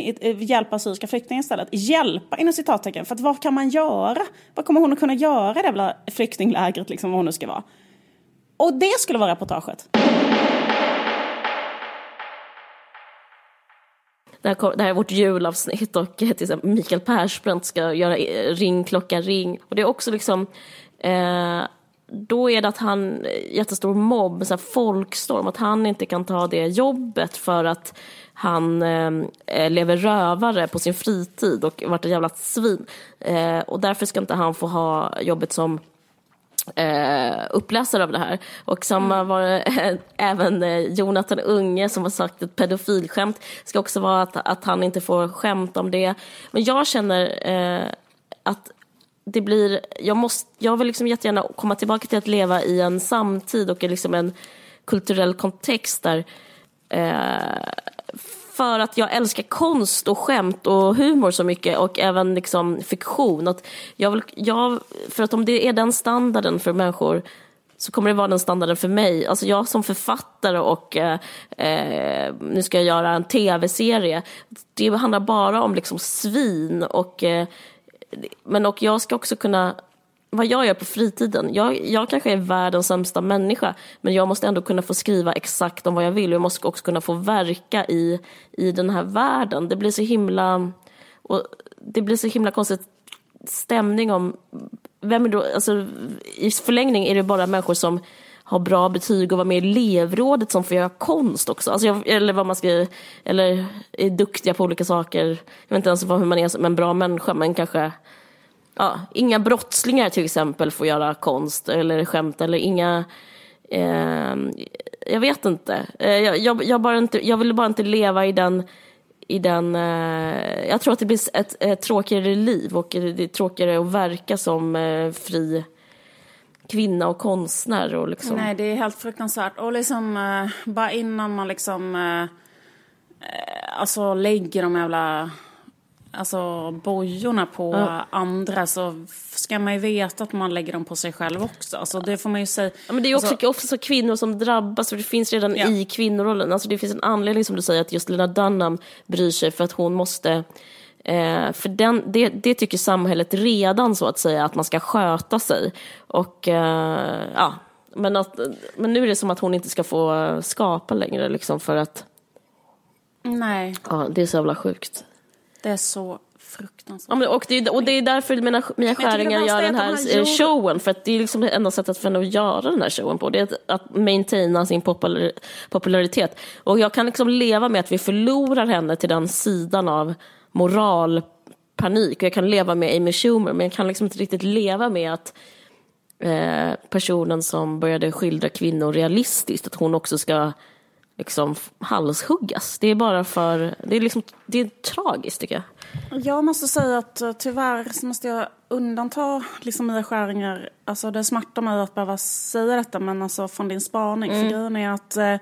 hjälpa syriska flyktingar istället. Hjälpa inom citat citattecken. För att vad kan man göra? Vad kommer hon att kunna göra i det jävla flyktinglägret, liksom, vad hon nu ska vara? Och det skulle vara reportaget. Det här, det här är vårt julavsnitt och eh, till exempel Mikael Persbrandt ska göra eh, Ring klocka ring. Och det är också liksom, eh, då är det att han, eh, jättestor mobb, så här folkstorm, att han inte kan ta det jobbet för att han eh, lever rövare på sin fritid och varit ett jävla svin. Eh, och därför ska inte han få ha jobbet som eh, uppläsare av det här. Och samma mm. var eh, även eh, Jonathan Unge som har sagt ett pedofilskämt. ska också vara att, att han inte får skämta om det. Men jag känner eh, att det blir, jag, måste, jag vill liksom jättegärna komma tillbaka till att leva i en samtid och liksom en kulturell kontext där eh, för att jag älskar konst och skämt och humor så mycket och även liksom fiktion. Att jag vill, jag, för att om det är den standarden för människor så kommer det vara den standarden för mig. Alltså jag som författare och eh, eh, nu ska jag göra en tv-serie. Det handlar bara om liksom svin och eh, men och jag ska också kunna vad jag gör på fritiden. Jag, jag kanske är världens sämsta människa men jag måste ändå kunna få skriva exakt om vad jag vill och jag måste också kunna få verka i, i den här världen. Det blir så himla och det blir så himla konstigt stämning om vem är då, alltså, i förlängning är det bara människor som har bra betyg och vara med i elevrådet som får göra konst också. Alltså jag, eller vad man ska, eller är duktiga på olika saker. Jag vet inte ens hur man är som en bra människa men kanske ja, inga brottslingar till exempel får göra konst eller skämt eller inga eh, jag vet inte. Eh, jag, jag, jag, bara inte. jag vill bara inte leva i den, i den eh, jag tror att det blir ett, ett, tråkigare liv och det är tråkigare att verka som eh, fri kvinna och konstnär. Och liksom. Nej, det är helt fruktansvärt. Och liksom eh, bara innan man liksom eh, eh alltså lägger de jävla alltså bojorna på ja. andra så ska man ju veta att man lägger dem på sig själv också. Alltså det får man ju säga. Ja, men det är också alltså, ofta kvinnor som drabbas och det finns redan ja. i kvinnorollen. Alltså det finns en anledning som du säger att just Lena Dunham bryr sig för att hon måste Eh, för den, det, det, tycker samhället redan så att säga, att man ska sköta sig. Och eh, ja, men, att, men nu är det som att hon inte ska få skapa längre liksom för att Nej. Ja, det är så jävla sjukt. Det är så fruktansvärt. Ja, men, och, det, och det är därför mina, Mia Skäringer gör den här, här showen, för att det är liksom det enda sättet för henne att göra den här showen på, det är att, att maintaina sin popular, popularitet. Och jag kan liksom leva med att vi förlorar henne till den sidan av moralpanik, och jag kan leva med Amy Schumer, men jag kan liksom inte riktigt leva med att eh, personen som började skildra kvinnor realistiskt, att hon också ska liksom halshuggas. Det är bara för, det är liksom, det är tragiskt tycker jag. Jag måste säga att eh, tyvärr så måste jag undanta liksom Mia Skäringer. Alltså det smärtar mig att behöva säga detta men alltså från din spaning. Mm. För grejen är att eh,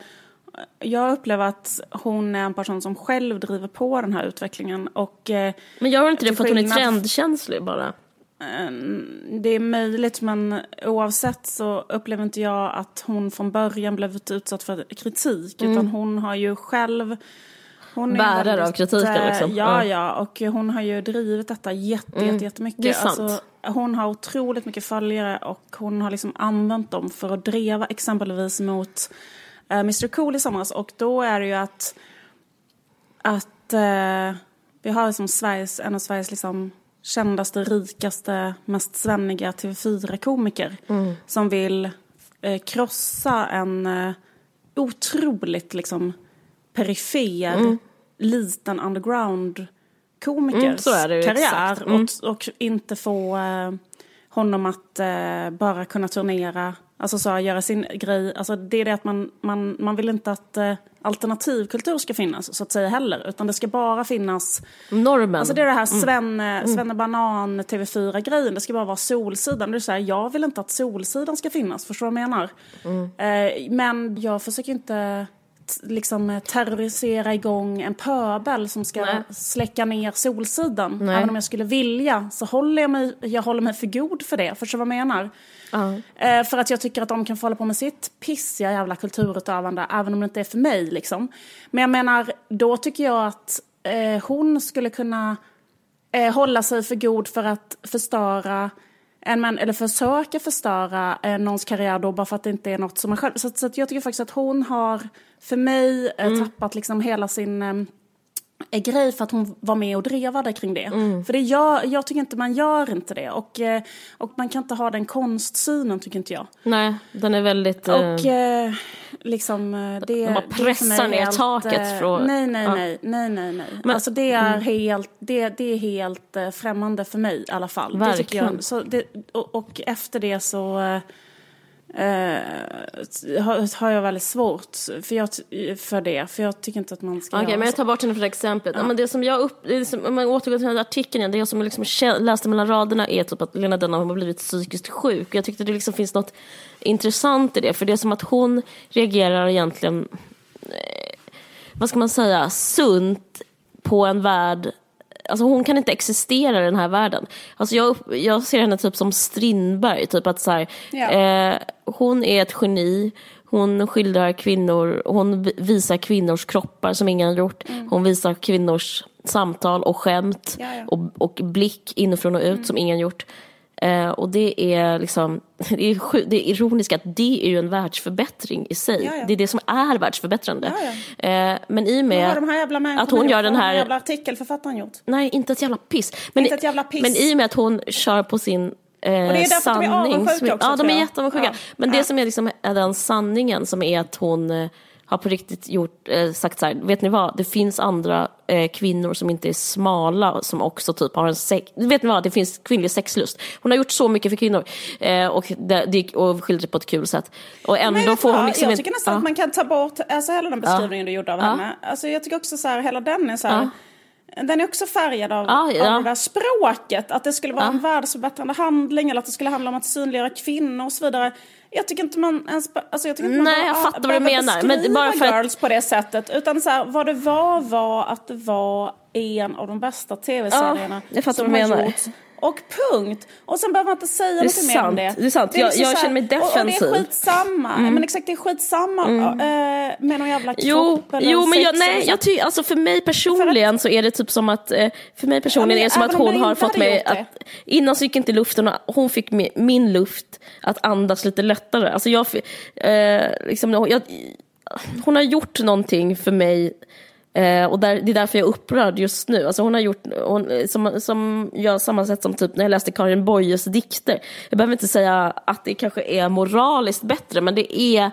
jag upplever att hon är en person som själv driver på den här utvecklingen. Och, eh, men gör hon inte det för att hon är trendkänslig bara? Ehm, det är möjligt men oavsett så upplever inte jag att hon från början blev utsatt för kritik. Mm. Utan hon har ju själv hon Bärare av kritiken eh, liksom. Ja, ja, och hon har ju drivit detta jätte, mm. jättemycket. Det är sant. Alltså, hon har otroligt mycket följare och hon har liksom använt dem för att dreva exempelvis mot uh, Mr Cool i somras. Och då är det ju att, att uh, vi har som Sveriges, en av Sveriges liksom kändaste, rikaste, mest svenniga TV4-komiker mm. som vill eh, krossa en eh, otroligt liksom perifer, mm. liten underground-komikers mm, karriär. Mm. Och, och, inte få eh, honom att eh, bara kunna turnera, alltså så göra sin grej. Alltså det är det att man, man, man vill inte att, eh, alternativkultur ska finnas så att säga heller. Utan det ska bara finnas... Normen. Alltså det är det här Svenne, mm. Svenne Banan TV4-grejen. Det ska bara vara Solsidan. Det är så här, jag vill inte att Solsidan ska finnas. Förstår du vad jag menar? Mm. Eh, men jag försöker inte liksom terrorisera igång en pöbel som ska Nej. släcka ner Solsidan. Nej. Även om jag skulle vilja så håller jag mig, jag håller mig för god för det. Förstår du vad jag menar? Uh. Eh, för att jag tycker att de kan få hålla på med sitt pissiga jävla kulturutövande även om det inte är för mig. Liksom. Men jag menar, då tycker jag att eh, hon skulle kunna eh, hålla sig för god för att förstöra en man, eller försöka förstöra eh, någons karriär då bara för att det inte är något som man själv... Så, så jag tycker faktiskt att hon har, för mig, eh, mm. tappat liksom hela sin... Eh, är grej för att hon var med och drevade kring det. Mm. För det gör, jag tycker inte man gör inte det. Och, eh, och man kan inte ha den konstsynen tycker inte jag. Nej, den är väldigt... Och eh, liksom det... Man pressar ner helt, taket från... Nej, nej, nej, nej, nej, nej. Men, alltså det är mm. helt, det, det är helt främmande för mig i alla fall. Verkligen. Det jag, så det, och, och efter det så eh, har, har jag väldigt svårt för, jag, för det. För jag tycker inte att man ska Okej, okay, men jag tar bort henne från exemplet. Ja. Men det som jag upp, det som, om man återgår till den här artikeln igen, det som jag liksom läste mellan raderna är typ att Lena Dunham har blivit psykiskt sjuk. Jag tyckte det liksom finns något intressant i det, för det är som att hon reagerar egentligen, eh, vad ska man säga, sunt på en värld alltså hon kan inte existera i den här världen. Alltså jag, jag ser henne typ som Strindberg, typ att så här, ja. eh, hon är ett geni, hon skildrar kvinnor, hon visar kvinnors kroppar som ingen har gjort, mm. hon visar kvinnors samtal och skämt ja, ja. Och, och blick inifrån och ut mm. som ingen gjort. Eh, och det är liksom, det är, det är ironiskt att det är ju en världsförbättring i sig. Ja, ja. Det är det som är världsförbättrande. Ja, eh, men i och med att hon gör den här... Vad jävla artikelförfattaren gjort? Nej, inte ett jävla piss. Men, inte ett jävla piss. men i och med att hon kör på sin eh, och det är därför sanning. De är avundsjuka också, Ja, de är jätteavundsjuka. Men det som är, liksom, är den sanningen som är att hon eh, har på riktigt gjort, eh, sagt så här, vet ni vad, det finns andra eh, kvinnor som inte är smala som också typ har en sex, vet ni vad, det finns kvinnlig sexlust. Hon har gjort så mycket för kvinnor eh, och, det, och skildrat på ett kul sätt. Och ändå får hon liksom Jag tycker nästan ja. att man kan ta bort, alltså hela den beskrivningen ja. du gjorde av ja. henne. Alltså jag tycker också så här, hela den är så här, den är också färgad av, ah, ja. av det där språket. Att det skulle vara ah. en världsförbättrande handling eller att det skulle handla om att synliggöra kvinnor och så vidare. Jag tycker inte man ens, alltså jag tycker inte Nej, man bara, jag fattar vad du menar. Men bara för girls att... på det sättet. Utan så här, vad det var var att det var en av de bästa tv-serierna ja, som har gjorts och punkt. Och sen behöver man inte säga något mer om det. Det är sant, det är jag, jag känner mig defensiv. Och, och det är skitsamma. Mm. Men exakt, det är skitsamma mm. äh, med någon jävla kropp jo, eller Jo, men jag, nej, jag ty, alltså för mig personligen för att, så är det typ som att, eh, för mig personligen ja, är det som att hon har fått mig att, innan så gick inte luften hon fick min luft att andas lite lättare. Alltså jag, eh, liksom, jag, hon har gjort någonting för mig Eh, och där, det är därför jag är upprörd just nu. Alltså hon har gjort, hon, som, som jag samma sätt som typ när jag läste Karin Boyes dikter. Jag behöver inte säga att det kanske är moraliskt bättre, men det är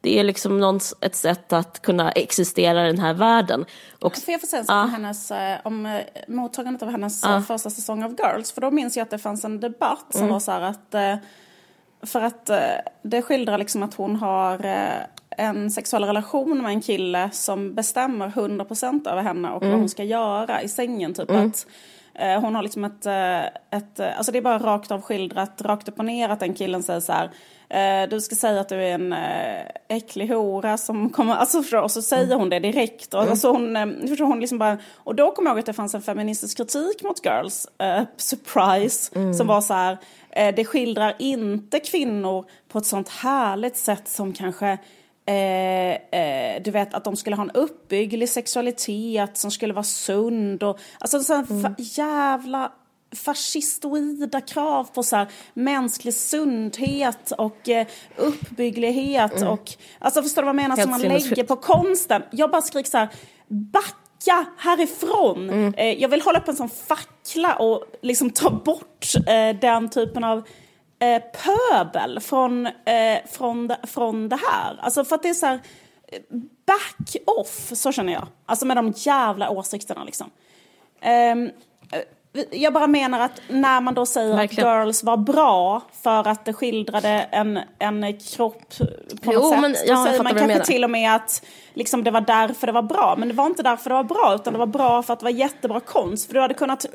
det är liksom någon, ett sätt att kunna existera i den här världen. Och, Får jag få säga ja. om, hennes, eh, om eh, mottagandet av hennes ja. Eh, första säsong av Girls? För då minns jag att det fanns en debatt som mm. var så här att för att det skildrar liksom att hon har en sexuell relation med en kille som bestämmer 100% över henne och mm. vad hon ska göra i sängen. Typ mm. att eh, hon har liksom ett, eh, ett, eh, alltså det är bara rakt av skildrat, rakt upp och ner att den killen säger så här eh, du ska säga att du är en eh, äcklig hora som kommer, alltså och så säger hon det direkt. Och, mm. alltså hon, eh, förstår, hon liksom bara, och då kommer jag ihåg att det fanns en feministisk kritik mot Girls, eh, surprise, mm. som var så här, eh, det skildrar inte kvinnor på ett sånt härligt sätt som kanske Eh, eh, du vet att de skulle ha en uppbygglig sexualitet som skulle vara sund och alltså sådana mm. jävla fascistoida krav på så här, mänsklig sundhet och eh, uppbygglighet mm. och alltså förstår du vad jag menar Helt som man lägger på konsten. Jag bara skriker så här backa härifrån. Mm. Eh, jag vill hålla upp en sån fackla och liksom ta bort den typen av eh, pöbel från, eh, från, från det här. Alltså för att det är så här, back off, så känner jag. Alltså med de jävla åsikterna liksom. Um, jag bara menar att när man då säger Verkligen. att Girls var bra för att det skildrade en, en kropp på Jo, något sätt. men- då ja, jag säger man kanske till och med att liksom, det var därför det var bra. Men det var inte därför det var bra, utan det var bra för att det var jättebra konst. För du hade kunnat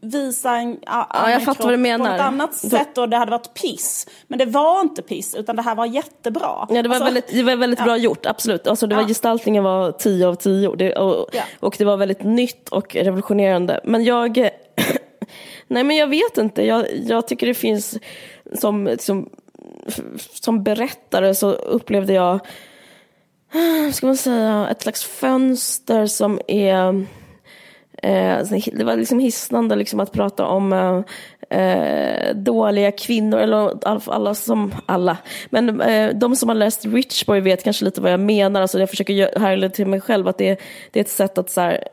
visa en a- annan jag fattar kropp på ett annat Då- sätt och det hade varit piss. Men det var inte piss, utan det här var jättebra. Ja, det var Alltså, väldigt, det var väldigt bra gjort, absolut. Alltså, det var, Ja. Gestaltningen var 10 av 10 det, och, Ja. och det var väldigt nytt och revolutionerande. Men jag... Nej, men jag vet inte. Jag, jag tycker det finns... Som, som, som berättare så upplevde jag, ah, vad ska man säga, ett slags fönster som är... Eh, alltså, det var liksom hisnande liksom att prata om eh, eh, dåliga kvinnor, eller alla, som, alla, men eh, de som har läst Rich Boy vet kanske lite vad jag menar, alltså jag försöker härleda till mig själv att det, det är ett sätt att så här,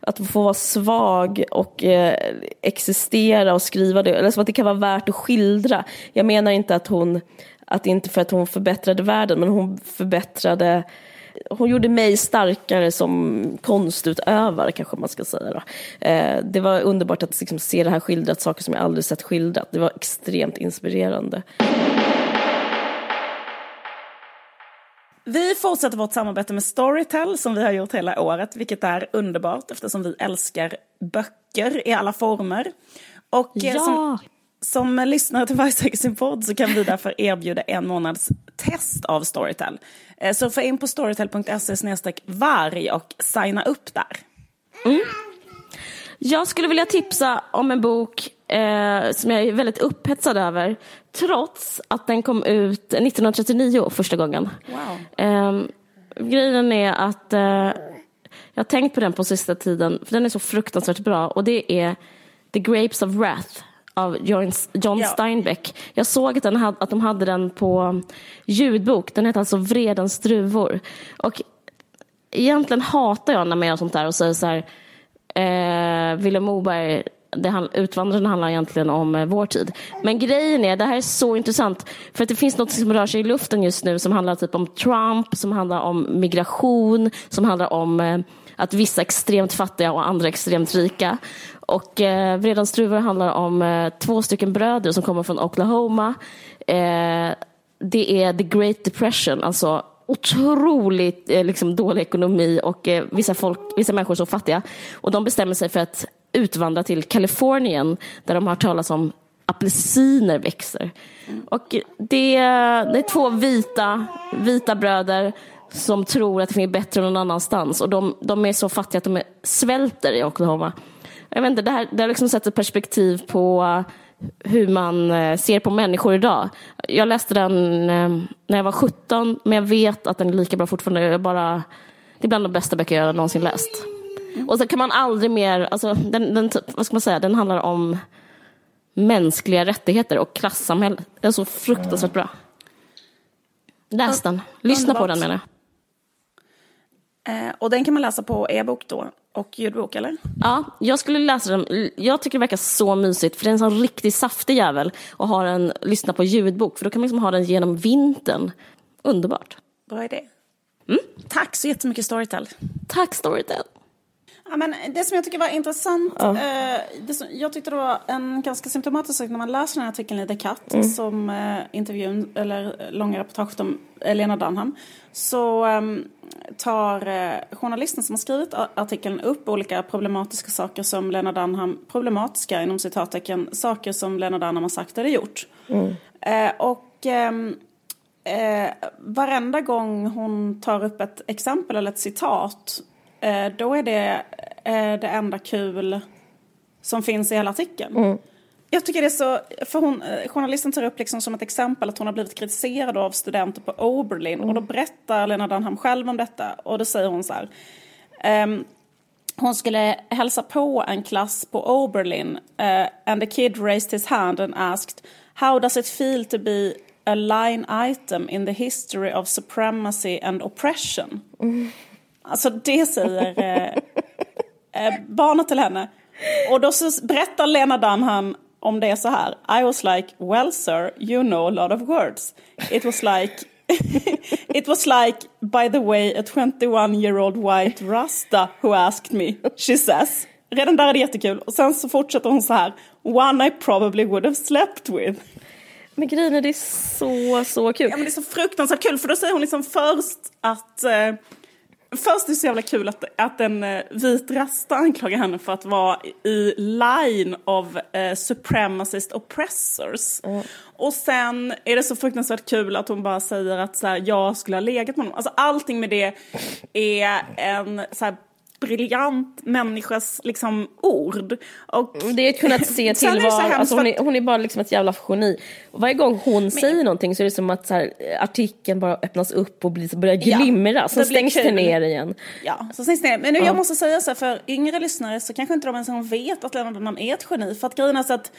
att få vara svag och eh, existera och skriva det, eller som att det kan vara värt att skildra. Jag menar inte att hon, att inte för att hon förbättrade världen, men hon förbättrade hon gjorde mig starkare som konstutövare kanske man ska säga. Då. Eh, det var underbart att liksom, se det här skildrat, saker som jag aldrig sett skildrat. Det var extremt inspirerande. Vi fortsätter vårt samarbete med Storytel som vi har gjort hela året, vilket är underbart eftersom vi älskar böcker i alla former. Och eh, Ja. som, som lyssnare till Vargsäker sin podd så kan vi därför erbjuda en månads test av Storytel. Eh, Så få in på storytel.se varg och signa upp där. Jag skulle vilja tipsa om en bok eh, som jag är väldigt upphetsad över, trots att den kom ut 1939 första gången. Wow. Eh, grejen är att eh, jag har tänkt på den på sista tiden, för den är så fruktansvärt bra, och det är The Grapes of Wrath av John, John Ja. Steinbeck. Jag såg att, den att de hade den på ljudbok, den heter alltså Vredens druvor. Och egentligen hatar jag när man gör sånt där och säger så här, eh, Vilhelm Moberg, det Utvandrarna handlar egentligen om eh, vår tid. Men grejen är, det här är så intressant, för att det finns något som rör sig i luften just nu som handlar typ om Trump, som handlar om migration, som handlar om eh, att vissa är extremt fattiga och andra extremt rika. Och eh, Vredans druvor handlar om eh, två stycken bröder som kommer från Oklahoma. Eh, det är the great depression, alltså otroligt eh, liksom, dålig ekonomi och eh, vissa, folk, vissa människor är så fattiga. Och de bestämmer sig för att utvandra till Kalifornien där de har hört talas om apelsiner växer. Och det, det är två vita, vita bröder som tror att det är bättre någon annanstans och de, de är så fattiga att de är, svälter i Oklahoma. Jag vet inte, det här det har liksom sätter perspektiv på eh, hur man eh, ser på människor idag. Jag läste den eh, när jag var 17, men jag vet att den är lika bra fortfarande. Jag bara, det är bland de bästa böcker jag någonsin läst. Och så kan man aldrig mer, alltså, den, den, vad ska man säga, den handlar om mänskliga rättigheter och klassamhälle. Den är så fruktansvärt bra. Läs den. Lyssna på den menar jag. Eh, och den kan man läsa på e-bok då, och ljudbok eller? Ja, jag skulle läsa den. Jag tycker det verkar så mysigt, för det är en sån riktigt saftig jävel och har en, lyssna på ljudbok, för då kan man liksom ha den genom vintern. Underbart. Bra idé. Mm. Tack så jättemycket Storytel. Tack Storytel. Ja, men det som jag tycker var intressant, eh, det som, jag tyckte det var en ganska symptomatisk sak när man läser den här artikeln i The Cut, som eh, intervjun, eller långa reportaget om eh, Lena Dunham, så ehm, tar eh, journalisten som har skrivit artikeln upp olika problematiska saker som Lena Dunham, problematiska inom citattecken, saker som Lena Dunham har sagt eller gjort. Eh, och ehm, eh, varenda gång hon tar upp ett exempel eller ett citat eh, då är det eh, det enda kul som finns i hela artikeln. Jag tycker det är så, för hon, eh, journalisten tar upp liksom som ett exempel att hon har blivit kritiserad av studenter på Oberlin och då berättar Lena Dunham själv om detta och då säger hon så här. ehm, hon skulle hälsa på en klass på Oberlin uh, and the kid raised his hand and asked How does it feel to be a line item in the history of supremacy and oppression? Alltså det säger eh, eh, barnet till henne. Och då så berättar Lena Dunham om det så här. I was like, well sir, you know a lot of words. It was like It was like, by the way, a 21 year old white Rasta who asked me, she says. redan där är det jättekul. Och sen så fortsätter hon så här. One I probably would have slept with. Men grejen är det är så, så kul. Ja men det är så fruktansvärt kul för då säger hon liksom först att eh, Först är det så jävla kul att, att en eh, vit rasta anklagar henne för att vara i line of eh, supremacist oppressors. Mm. Och sen är det så fruktansvärt kul att hon bara säger att så här, jag skulle ha legat med honom. Alltså allting med det är en så här, briljant människas liksom, ord. Och, det är att kunna se till vad, alltså, hon, är, hon är bara liksom ett jävla geni. Och varje gång hon men, säger någonting så är det som att så här, artikeln bara öppnas upp och blir, börjar glimra, ja, så stängs det ner igen. Ja, så stängs det ner. Men nu, ja. jag måste säga så här, för yngre lyssnare så kanske inte de ens vet att Lennart Dunham är ett geni. För att grejen är så att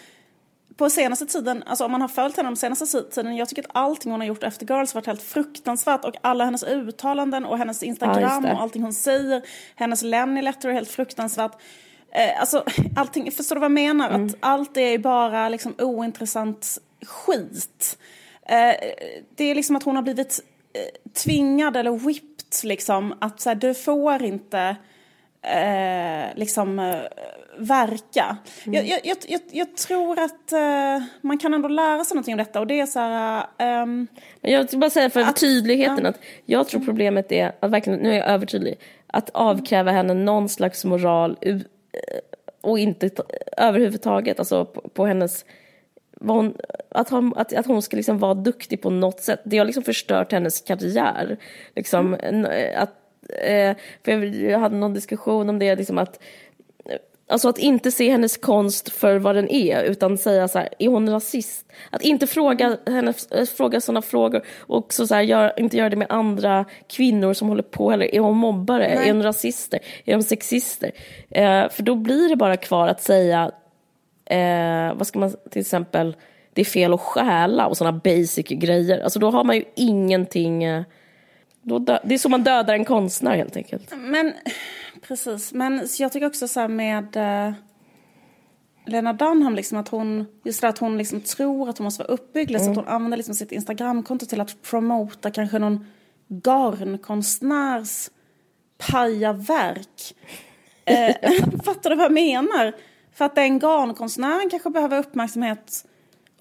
på senaste tiden, alltså om man har följt henne de senaste tiden, jag tycker att allting hon har gjort efter Girls varit helt fruktansvärt och alla hennes uttalanden och hennes Instagram ja, och allting hon säger, hennes Lenny letter är helt fruktansvärt. Eh, alltså allting, förstår du vad jag menar? Mm. Att allt är bara liksom ointressant skit. Eh, det är liksom att hon har blivit eh, tvingad eller whipped liksom att så här, du får inte eh, liksom eh, verka. Mm. Jag, jag, jag, jag, tror att uh, man kan ändå lära sig någonting om detta och det är så här... Um, jag vill bara säga för att, tydligheten uh, att jag tror problemet är, att verkligen, nu är jag övertydlig, att avkräva henne någon slags moral eh, och inte överhuvudtaget, alltså på, på hennes hon, att, hon, att, att hon ska liksom vara duktig på något sätt. Det har liksom förstört hennes karriär. Liksom, mm. att, eh, för jag hade någon diskussion om det, liksom att Alltså att inte se hennes konst för vad den är, utan säga så här, är hon rasist? Att inte fråga henne, fråga sådana frågor och också så här, gör, inte göra det med andra kvinnor som håller på heller. Är hon mobbare? Nej. Är hon rasister? Är hon sexister? Eh, för då blir det bara kvar att säga, eh, vad ska man till exempel, det är fel att stjäla och sådana basic grejer. Alltså då har man ju ingenting, eh, då dö, det är så man dödar en konstnär helt enkelt. Men Precis, men jag tycker också så här med eh, Lena Dunham, liksom att hon, just det att hon liksom tror att hon måste vara uppbyggd, mm. så att hon använder liksom sitt Instagramkonto till att promota kanske någon garnkonstnärs pajaverk. eh, fattar du vad jag menar? För att den garnkonstnären kanske behöver uppmärksamhet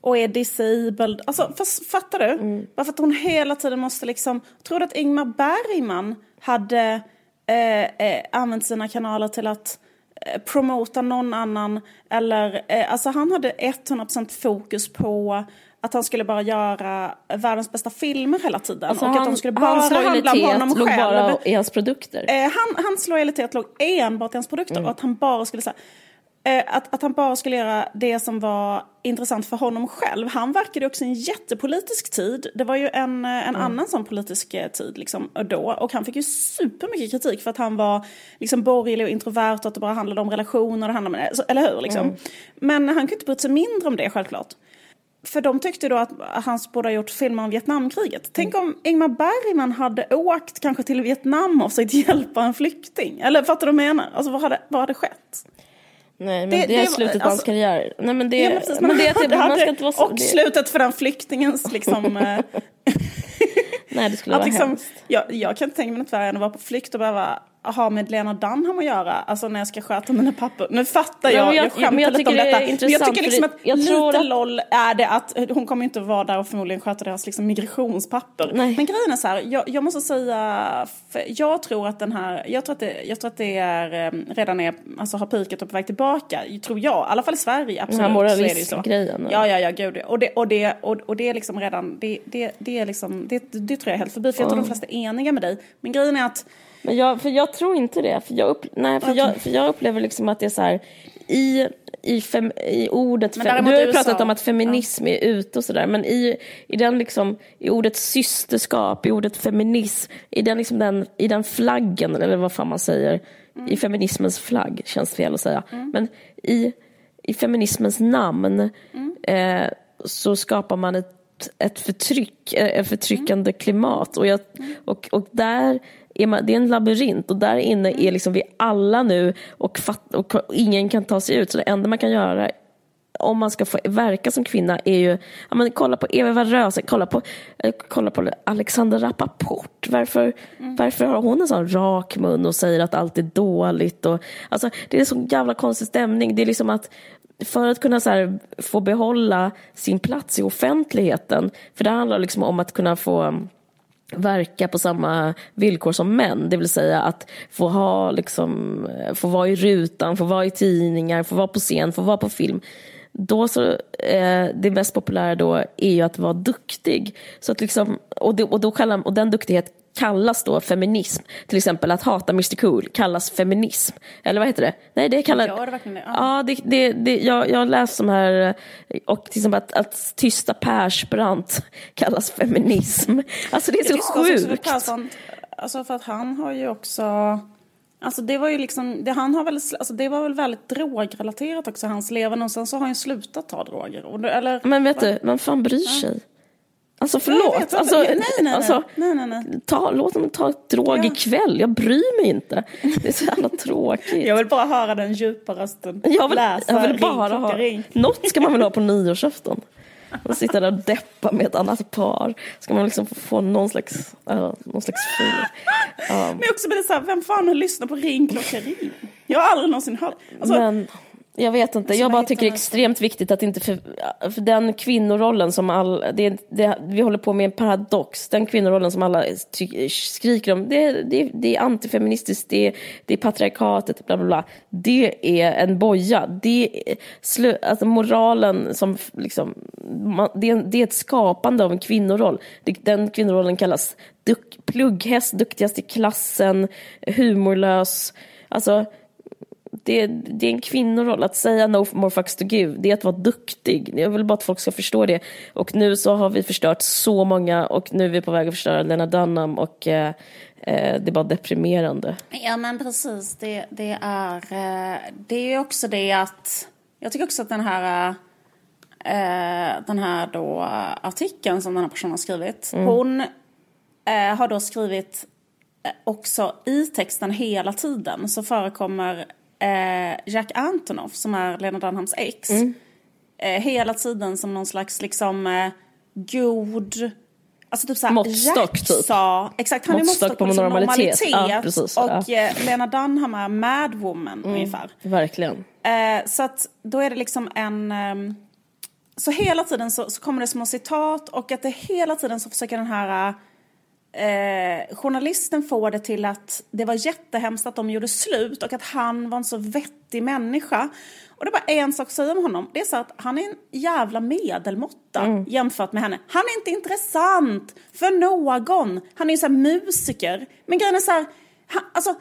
och är disabled. Alltså, fattar du? Mm. Varför att hon hela tiden måste liksom... Tror du att Ingmar Bergman hade eh, eh, använt sina kanaler till att eh, promota någon annan. Eller, eh, alltså han hade 100% fokus på att han skulle bara göra världens bästa filmer hela tiden. Alltså och han, att de skulle bara hans handla om honom låg själv. bara i hans produkter? Eh, han, hans lojalitet låg enbart i hans produkter mm. och att han bara skulle säga att, att han bara skulle göra det som var intressant för honom själv. Han verkade också i en jättepolitisk tid. Det var ju en, eh, en mm. annan sån politisk eh, tid liksom, då. Och han fick ju supermycket kritik för att han var liksom, borgerlig och introvert och att det bara handlade om relationer. Det handlade om, eller hur? Liksom. Mm. Men han kunde inte bry sig mindre om det självklart. För de tyckte då att han borde ha gjort filmer om Vietnamkriget. Tänk om Ingmar Bergman hade åkt kanske till Vietnam och försökt hjälpa en flykting. Eller fattar du vad jag menar? Alltså vad hade, vad hade skett? Nej, men det, det är det, slutet alltså, på hans karriär. Nej, men det, ja, men precis, men det, det, det, man ska inte vara så, Och slutet för den flyktingens liksom... Eh, Nej, det skulle vara liksom, hemskt. Jag, jag kan inte tänka mig något värre än att vara på flykt och behöva ha med Lena Dunham att göra. Alltså när jag ska sköta mina papper. Nu fattar jag, jag, jag skämtar jag lite om detta. Men jag tycker liksom att lite att... LOL är det att hon kommer inte vara där och förmodligen sköta deras liksom migrationspapper. Nej. Men grejen är så här, jag, jag måste säga, jag tror att den här, jag tror att det, jag tror att det är, eh, redan är, alltså har pikat och på väg tillbaka. Tror jag, i alla fall i Sverige, absolut. Den här moralistgrejen. Ja, ja, ja, gud. Och det, och det, och, och det är liksom redan, det, det, det är liksom, det, det tror jag är helt förbi. För jag tror mm. de flesta är eniga med dig. Men grejen är att men jag, för jag tror inte det. För jag, upp, nej, för, okay. jag, för jag upplever liksom att det är så här, i, i, fem, i ordet... Fem, du har ju pratat om att feminism ja. är ute och sådär, men i, i, den liksom, i ordet systerskap, i ordet feminism, i den, liksom den, i den flaggen, eller vad fan man säger, mm. i feminismens flagg, känns fel att säga, mm. men i, i feminismens namn mm. eh, så skapar man ett ett förtryck, ett förtryckande mm. klimat. Och, jag, mm. och, och där är man, det är en labyrint och där inne är liksom vi alla nu och, fatt, och ingen kan ta sig ut. Så det enda man kan göra om man ska få verka som kvinna är ju, ja, men kolla på Eva Röse, kolla på, eh, kolla på Alexander Rappaport. Varför, mm. varför har hon en sån rak mun och säger att allt är dåligt? Och, alltså, det är så jävla konstig stämning. Det är liksom att för att kunna här, få behålla sin plats i offentligheten, för det handlar liksom om att kunna få verka på samma villkor som män, det vill säga att få, ha, liksom, få vara i rutan, få vara i tidningar, få vara på scen, få vara på film. Då så, eh, det mest populära då är ju att vara duktig. Så att liksom, och, det, och, då kallar, och den duktighet kallas då feminism. Till exempel att hata Mr Cool kallas feminism. Eller vad heter det? Nej, det kallas... Gör det verkligen det? Ja, det, det, det, jag, jag har läst de här, och till exempel att, att tysta Persbrandt kallas feminism. Alltså det är så sjukt. Persson, alltså för att han har ju också... Alltså det var ju liksom, det, han har väl, alltså det var väl väldigt drogrelaterat också, hans levande. Och sen så har han slutat ta droger. Eller, Men vet du, vem fan bryr sig? Ja. Alltså förlåt. Alltså, nej, nej, alltså, nej. nej, nej, Ta, låt dem ta ett drog ja. ikväll. Jag bryr mig inte. Det är så jävla tråkigt. Jag vill bara höra den djupa rösten. Jag vill, Läsa, jag vill bara ring, ha. Ring. Något ska man väl ha på nyårsafton. Och sitta där och deppa med ett annat par. Ska man liksom få någon slags, uh, någon slags fil. Um. Men också med det så här, vem fan har lyssnat på Ring klocka ring? Jag har aldrig någonsin hört. Alltså, Men jag vet inte, jag bara tycker det är extremt viktigt att inte för, för den kvinnorollen som all, det, det, vi håller på med en paradox, den kvinnorollen som alla ty, skriker om, det, det, det är antifeministiskt, det, det är patriarkatet, bla bla bla. Det är en boja, det är, slö, alltså moralen som liksom, man, det, är, det är ett skapande av en kvinnoroll. Den kvinnorollen kallas duk, plugghäst, duktigast i klassen, humorlös, alltså det, det är en kvinnoroll. Att säga no more fucks to give, det är att vara duktig. Jag vill bara att folk ska förstå det. Och nu så har vi förstört så många och nu är vi på väg att förstöra Lena Dunham och eh, eh, det är bara deprimerande. Ja men precis, det, det är eh, det är också det att jag tycker också att den här eh, den här då artikeln som den här personen har skrivit, mm. hon har då skrivit också i texten hela tiden så förekommer eh, Jack Antonoff som är Lena Dunhams ex. Mm. Eh, hela tiden som någon slags liksom eh, god... Alltså typ såhär, måttstock Jack typ. sa, exakt han måttstock är måttstock på, på liksom normalitet. normalitet ja, precis, och ja. Eh, Lena Dunham är madwoman mm, ungefär. Verkligen. Eh, så att då är det liksom en... Um, så hela tiden så, så, kommer det små citat och att det hela tiden så försöker den här eh, journalisten får det till att det var jättehemskt att de gjorde slut och att han var en så vettig människa. Och det är bara en sak att säga om honom. Det är så att han är en jävla medelmåtta mm. jämfört med henne. Han är inte intressant för någon. Han är ju så musiker. Men grejen är så här, han, alltså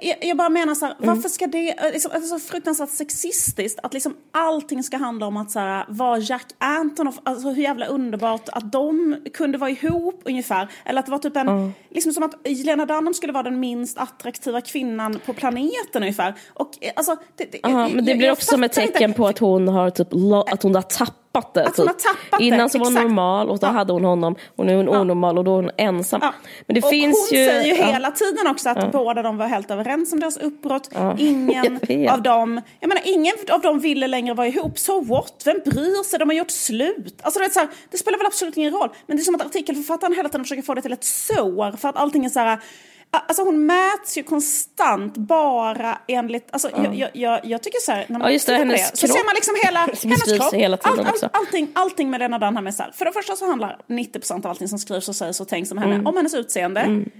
jag, jag, bara menar så här, mm. varför ska det, eh, liksom, det är så fruktansvärt sexistiskt att liksom allting ska handla om att så här, vara Jack Antonoff, alltså hur jävla underbart att de kunde vara ihop ungefär. Eller att det var typ en, mm. liksom som att Lena Dunham skulle vara den minst attraktiva kvinnan på planeten ungefär. Och eh, alltså, det, det, Aha, men det jag, blir också som ett tecken inte. på att hon har typ, att hon har tappat tappat det. Att hon har tappat Innan så var hon normal och då ja. hade hon honom och nu är hon ja. onormal och då är hon ensam. Ja. Men det och finns hon ju, säger ju hela tiden också att båda de var helt överens om deras uppbrott. Ingen av dem, jag menar ingen av dem ville längre vara ihop. So what? Vem bryr sig? De har gjort slut. Alltså det, är så här, det spelar väl absolut ingen roll. Men det är som att artikelförfattaren hela tiden försöker få det till ett sår för att allting är så här Alltså hon mäts ju konstant bara enligt, alltså mm. jag, jag, jag, tycker så här, när man ja, just det, hennes det, så ser man liksom hela hennes kropp. Hela tiden all, all, allting, allting med Lena Dunham är så här, för det första så handlar 90% av allting som skrivs och sägs och tänks om henne, mm. om hennes utseende. Mm.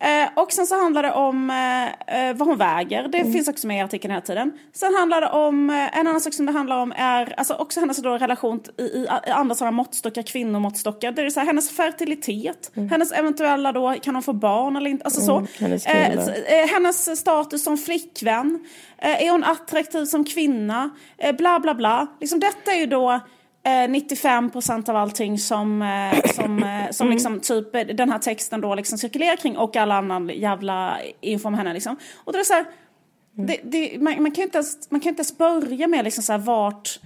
Eh, och sen så handlar det om eh, eh, vad hon väger. Det mm. finns också med i artikeln hela tiden. Sen handlar det om, eh, en annan sak som det handlar om är alltså också hennes då relation i, i, i andra sådana måttstockar, kvinnomåttstockar. Det är så här, hennes fertilitet, mm. hennes eventuella då, kan hon få barn eller inte? Alltså så. Mm, hennes, eh, eh, hennes, status som flickvän. är hon attraktiv som kvinna? bla bla bla. Liksom detta är ju då 95 eh, procent av allting som, eh, som, eh, som mm. liksom typ den här texten då liksom cirkulerar kring och all annan jävla info om henne liksom. Och det är så här, mm. det, det, man, man, kan inte ens, man kan inte ens börja med liksom så här vart,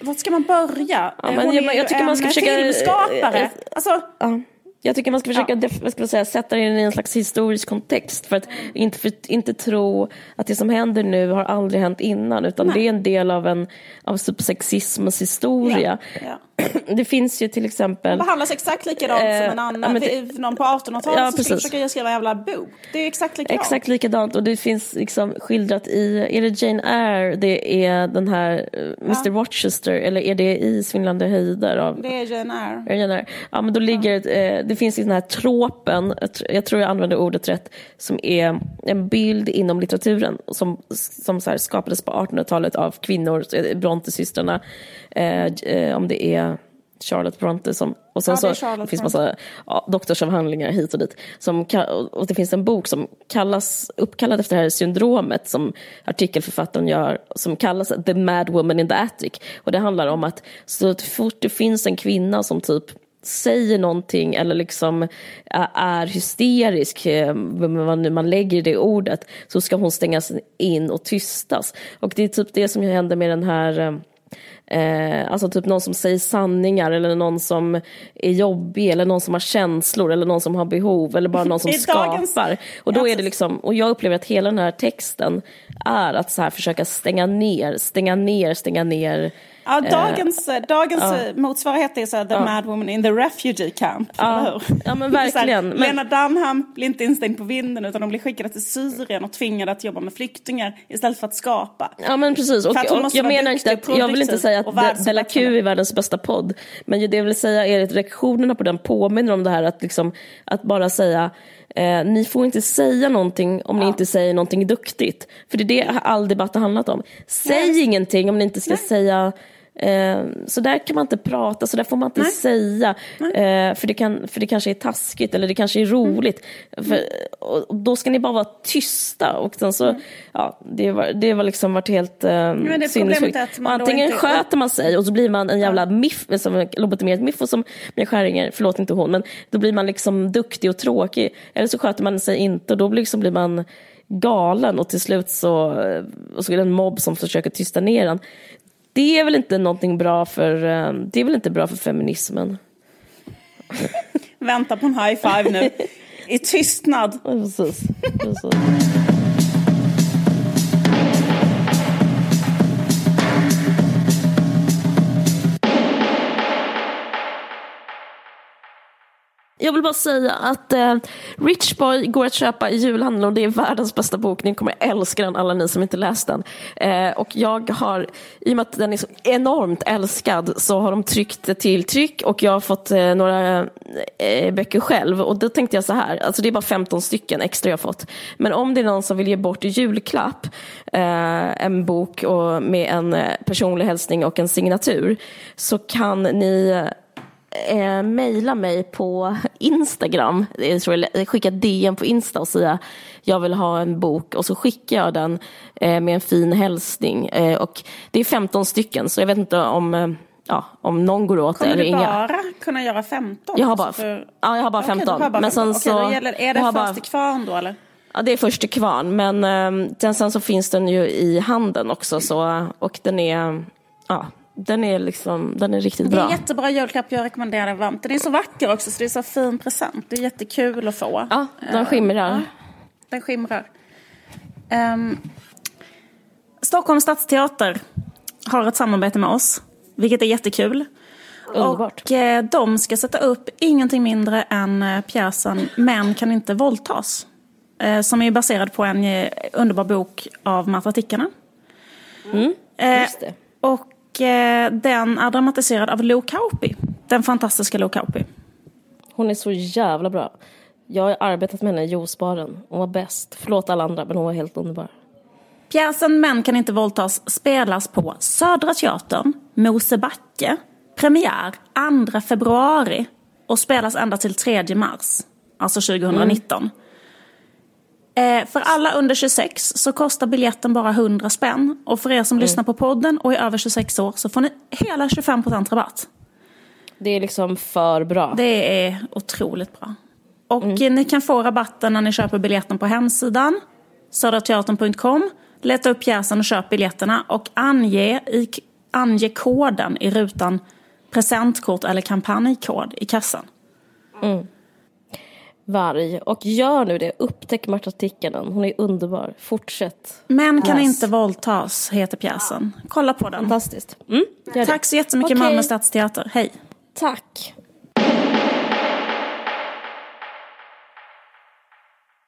vart ska man börja? Ja, men, Hon är jag, jag tycker man ska försöka... filmskapare. Alltså, ja. Jag tycker man ska försöka ja. vad ska man säga, sätta det i en slags historisk kontext för att inte, för, inte tro att det som händer nu har aldrig hänt innan utan Nej. det är en del av, en, av sexismens historia. Ja. Ja. Det finns ju till exempel... Det behandlas exakt likadant eh, som en annan, ja, det, någon på 1800-talet ja, som skulle försöka skriva en jävla bok. Det är exakt likadant. Exakt likadant och det finns liksom skildrat i, är det Jane Eyre, det är den här uh, eh, Mr Rochester eller är det i Svindlande höjder? Av, det är Jane Eyre. Jane Eyre? Ja men då ligger, eh, det finns ju den här tråpen, jag tror jag använder ordet rätt, som är en bild inom litteraturen som, som så skapades på 1800-talet av kvinnor, Brontesystrarna, eh, eh, om det är Charlotte Bronte som, och sen ja, så det finns massa ja, doktorsavhandlingar hit och dit. Som, och det finns en bok som kallas, uppkallad efter det här syndromet som artikelförfattaren gör, som kallas The Mad Woman in the Attic. Och det handlar om att så fort det finns en kvinna som typ säger någonting eller liksom är hysterisk, eh, vad nu man lägger det ordet, så ska hon stängas in och tystas. Och det är typ det som händer med den här eh, alltså typ någon som säger sanningar eller någon som är jobbig eller någon som har känslor eller någon som har behov eller bara någon som skapar. Och då är det liksom, och jag upplever att hela den här texten är att så här försöka stänga ner, stänga ner, stänga ner Ja, eh, dagens, uh, dagens uh, motsvarighet är så här, The uh. Mad Woman in the Refugee Camp, hur? Ja, men verkligen. men... Lena Dunham blir inte instängd på vinden utan de blir skickade till Syrien och tvingade att jobba med flyktingar istället för att skapa. Ja, men precis. Och, och, och jag menar inte att, jag vill inte säga att Della Q är världens bästa podd, men det jag vill säga är att reaktionerna på den påminner om det här att, liksom, att bara säga Eh, ni får inte säga någonting om ja. ni inte säger någonting duktigt. För det är det all debatt har handlat om. Säg yes. ingenting om ni inte ska Nej. säga Eh, så där kan man inte prata, så där får man inte Nej. säga. Eh, för, det kan, för det kanske är taskigt eller det kanske är roligt. Mm. För, och då ska ni bara vara tysta. Och sen så, mm. ja, det, var, det var liksom varit helt eh, sinnessjukt. Antingen inte... sköter man sig och så blir man en jävla miff, som lobotomerad miffo som Mia Skäringer, förlåt inte hon, men då blir man liksom duktig och tråkig. Eller så sköter man sig inte och då liksom blir man galen och till slut så, eh, och så är det en mobb som försöker tysta ner den det är väl inte någonting bra för, eh, det är väl inte bra för feminismen. Vänta på en high five nu. I tystnad. Precis. Precis. Jag vill bara säga att eh, Rich Boy går att köpa i julhandeln och det är världens bästa bok. Ni kommer älska den, alla ni som inte läst den. Eh, och jag har, i och med att den är så enormt älskad, så har de tryckt det till tryck och jag har fått eh, några eh, böcker själv. Och då tänkte jag så här, alltså det är bara 15 stycken extra jag har fått. Men om det är någon som vill ge bort i julklapp eh, en bok och med en eh, personlig hälsning och en signatur så kan ni eh, eh, mejla mig på Instagram. Jag tror jag skicka DM på Insta och säga jag vill ha en bok och så skickar jag den eh, med en fin hälsning. Eh, och det är 15 stycken så jag vet inte om eh, ja, om någon går åt Kommer eller inga. Kommer du bara kunna göra 15? Jag har bara, för... ja, jag har bara 15. Okay, bara men sen okay, så, gäller, är det först bara... till kvarn då eller? Ja, det är först till kvarn, men eh, sen så finns den ju i handeln också så, och den är, ja, den är, liksom, den är riktigt bra. Det är jättebra julklapp, jag rekommenderar den varmt. Den är så vacker också så det är så fin present. Det är jättekul att få. Ja, den skimrar. Ja, den skimrar. Um, Stockholms stadsteater har ett samarbete med oss, vilket är jättekul. Underbart. Och eh, de ska sätta upp ingenting mindre än eh, pjäsen Män kan inte våldtas. Eh, som är baserad på en eh, underbar bok av Marta Tikkanen. Mm, just det. Och Eh, den är dramatiserad av Lo Kauppi. Den fantastiska Lo Kauppi. Hon är så jävla bra. Jag har arbetat med henne i Josparen. Hon var bäst. Förlåt alla andra, men hon var helt underbar. Pjäsen Män kan inte våldtas spelas på Södra Teatern, Mosebacke. Premiär 2 februari och spelas ända till 3 mars, alltså 2019. Mm. Eh, för alla under 26 så kostar biljetten bara 100 spänn. Och för er som mm. lyssnar på podden och är över 26 år så får ni hela 25% rabatt. Det är liksom för bra. Det är otroligt bra. Och mm. ni kan få rabatten när ni köper biljetten på hemsidan, södrateatern.com. Leta upp pjäsen och köp biljetterna och ange, i, ange koden i rutan presentkort eller kampanjkod i kassan. Mm. Varg. Och gör nu det. Upptäck Marta Tikkanen. Hon är underbar. Fortsätt. Män kan inte våldtas, heter pjäsen. Kolla på den. Fantastiskt. Mm. Tack så jättemycket Okej. Malmö Stadsteater. Hej. Tack.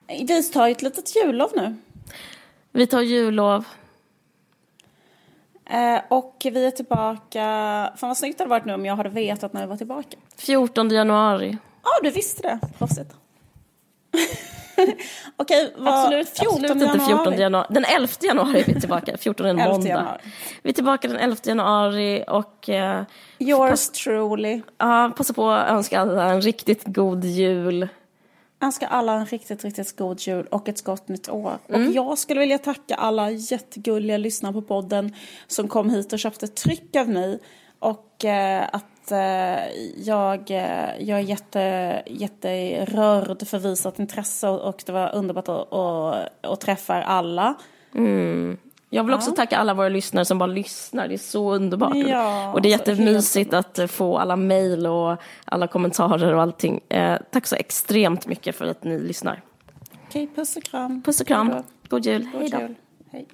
Vi tar ett litet jullov nu. Vi tar jullov. Eh, och vi är tillbaka... Fan vad snyggt det hade varit nu om jag hade vetat när vi var tillbaka. 14 januari. Ja, du visste det. Proffsigt. Okej, vad... Absolut, 14 absolut inte 14 januari. Den 11 januari är vi tillbaka. 14 är en 11 måndag. januari. Vi är tillbaka den 11 januari och eh, Yours truly. ja, passa på att önska alla en riktigt god jul. önskar alla en riktigt, riktigt god jul och ett gott nytt år. Mm. Och jag skulle vilja tacka alla jättegulliga lyssnare på podden som kom hit och köpte tryck av mig. Och eh, att eh, jag, eh, jag är jätte, jätterörd för visat intresse och, det var underbart att, att, att träffa alla. Jag vill också tacka alla våra lyssnare som bara lyssnar. Det är så underbart. Ja, och det är så jättemysigt att eh, få alla mejl och alla kommentarer och allting. Eh, tack så extremt mycket för att ni lyssnar. Okej, puss och kram. Puss och kram. God jul. God Hej då. jul. Hej.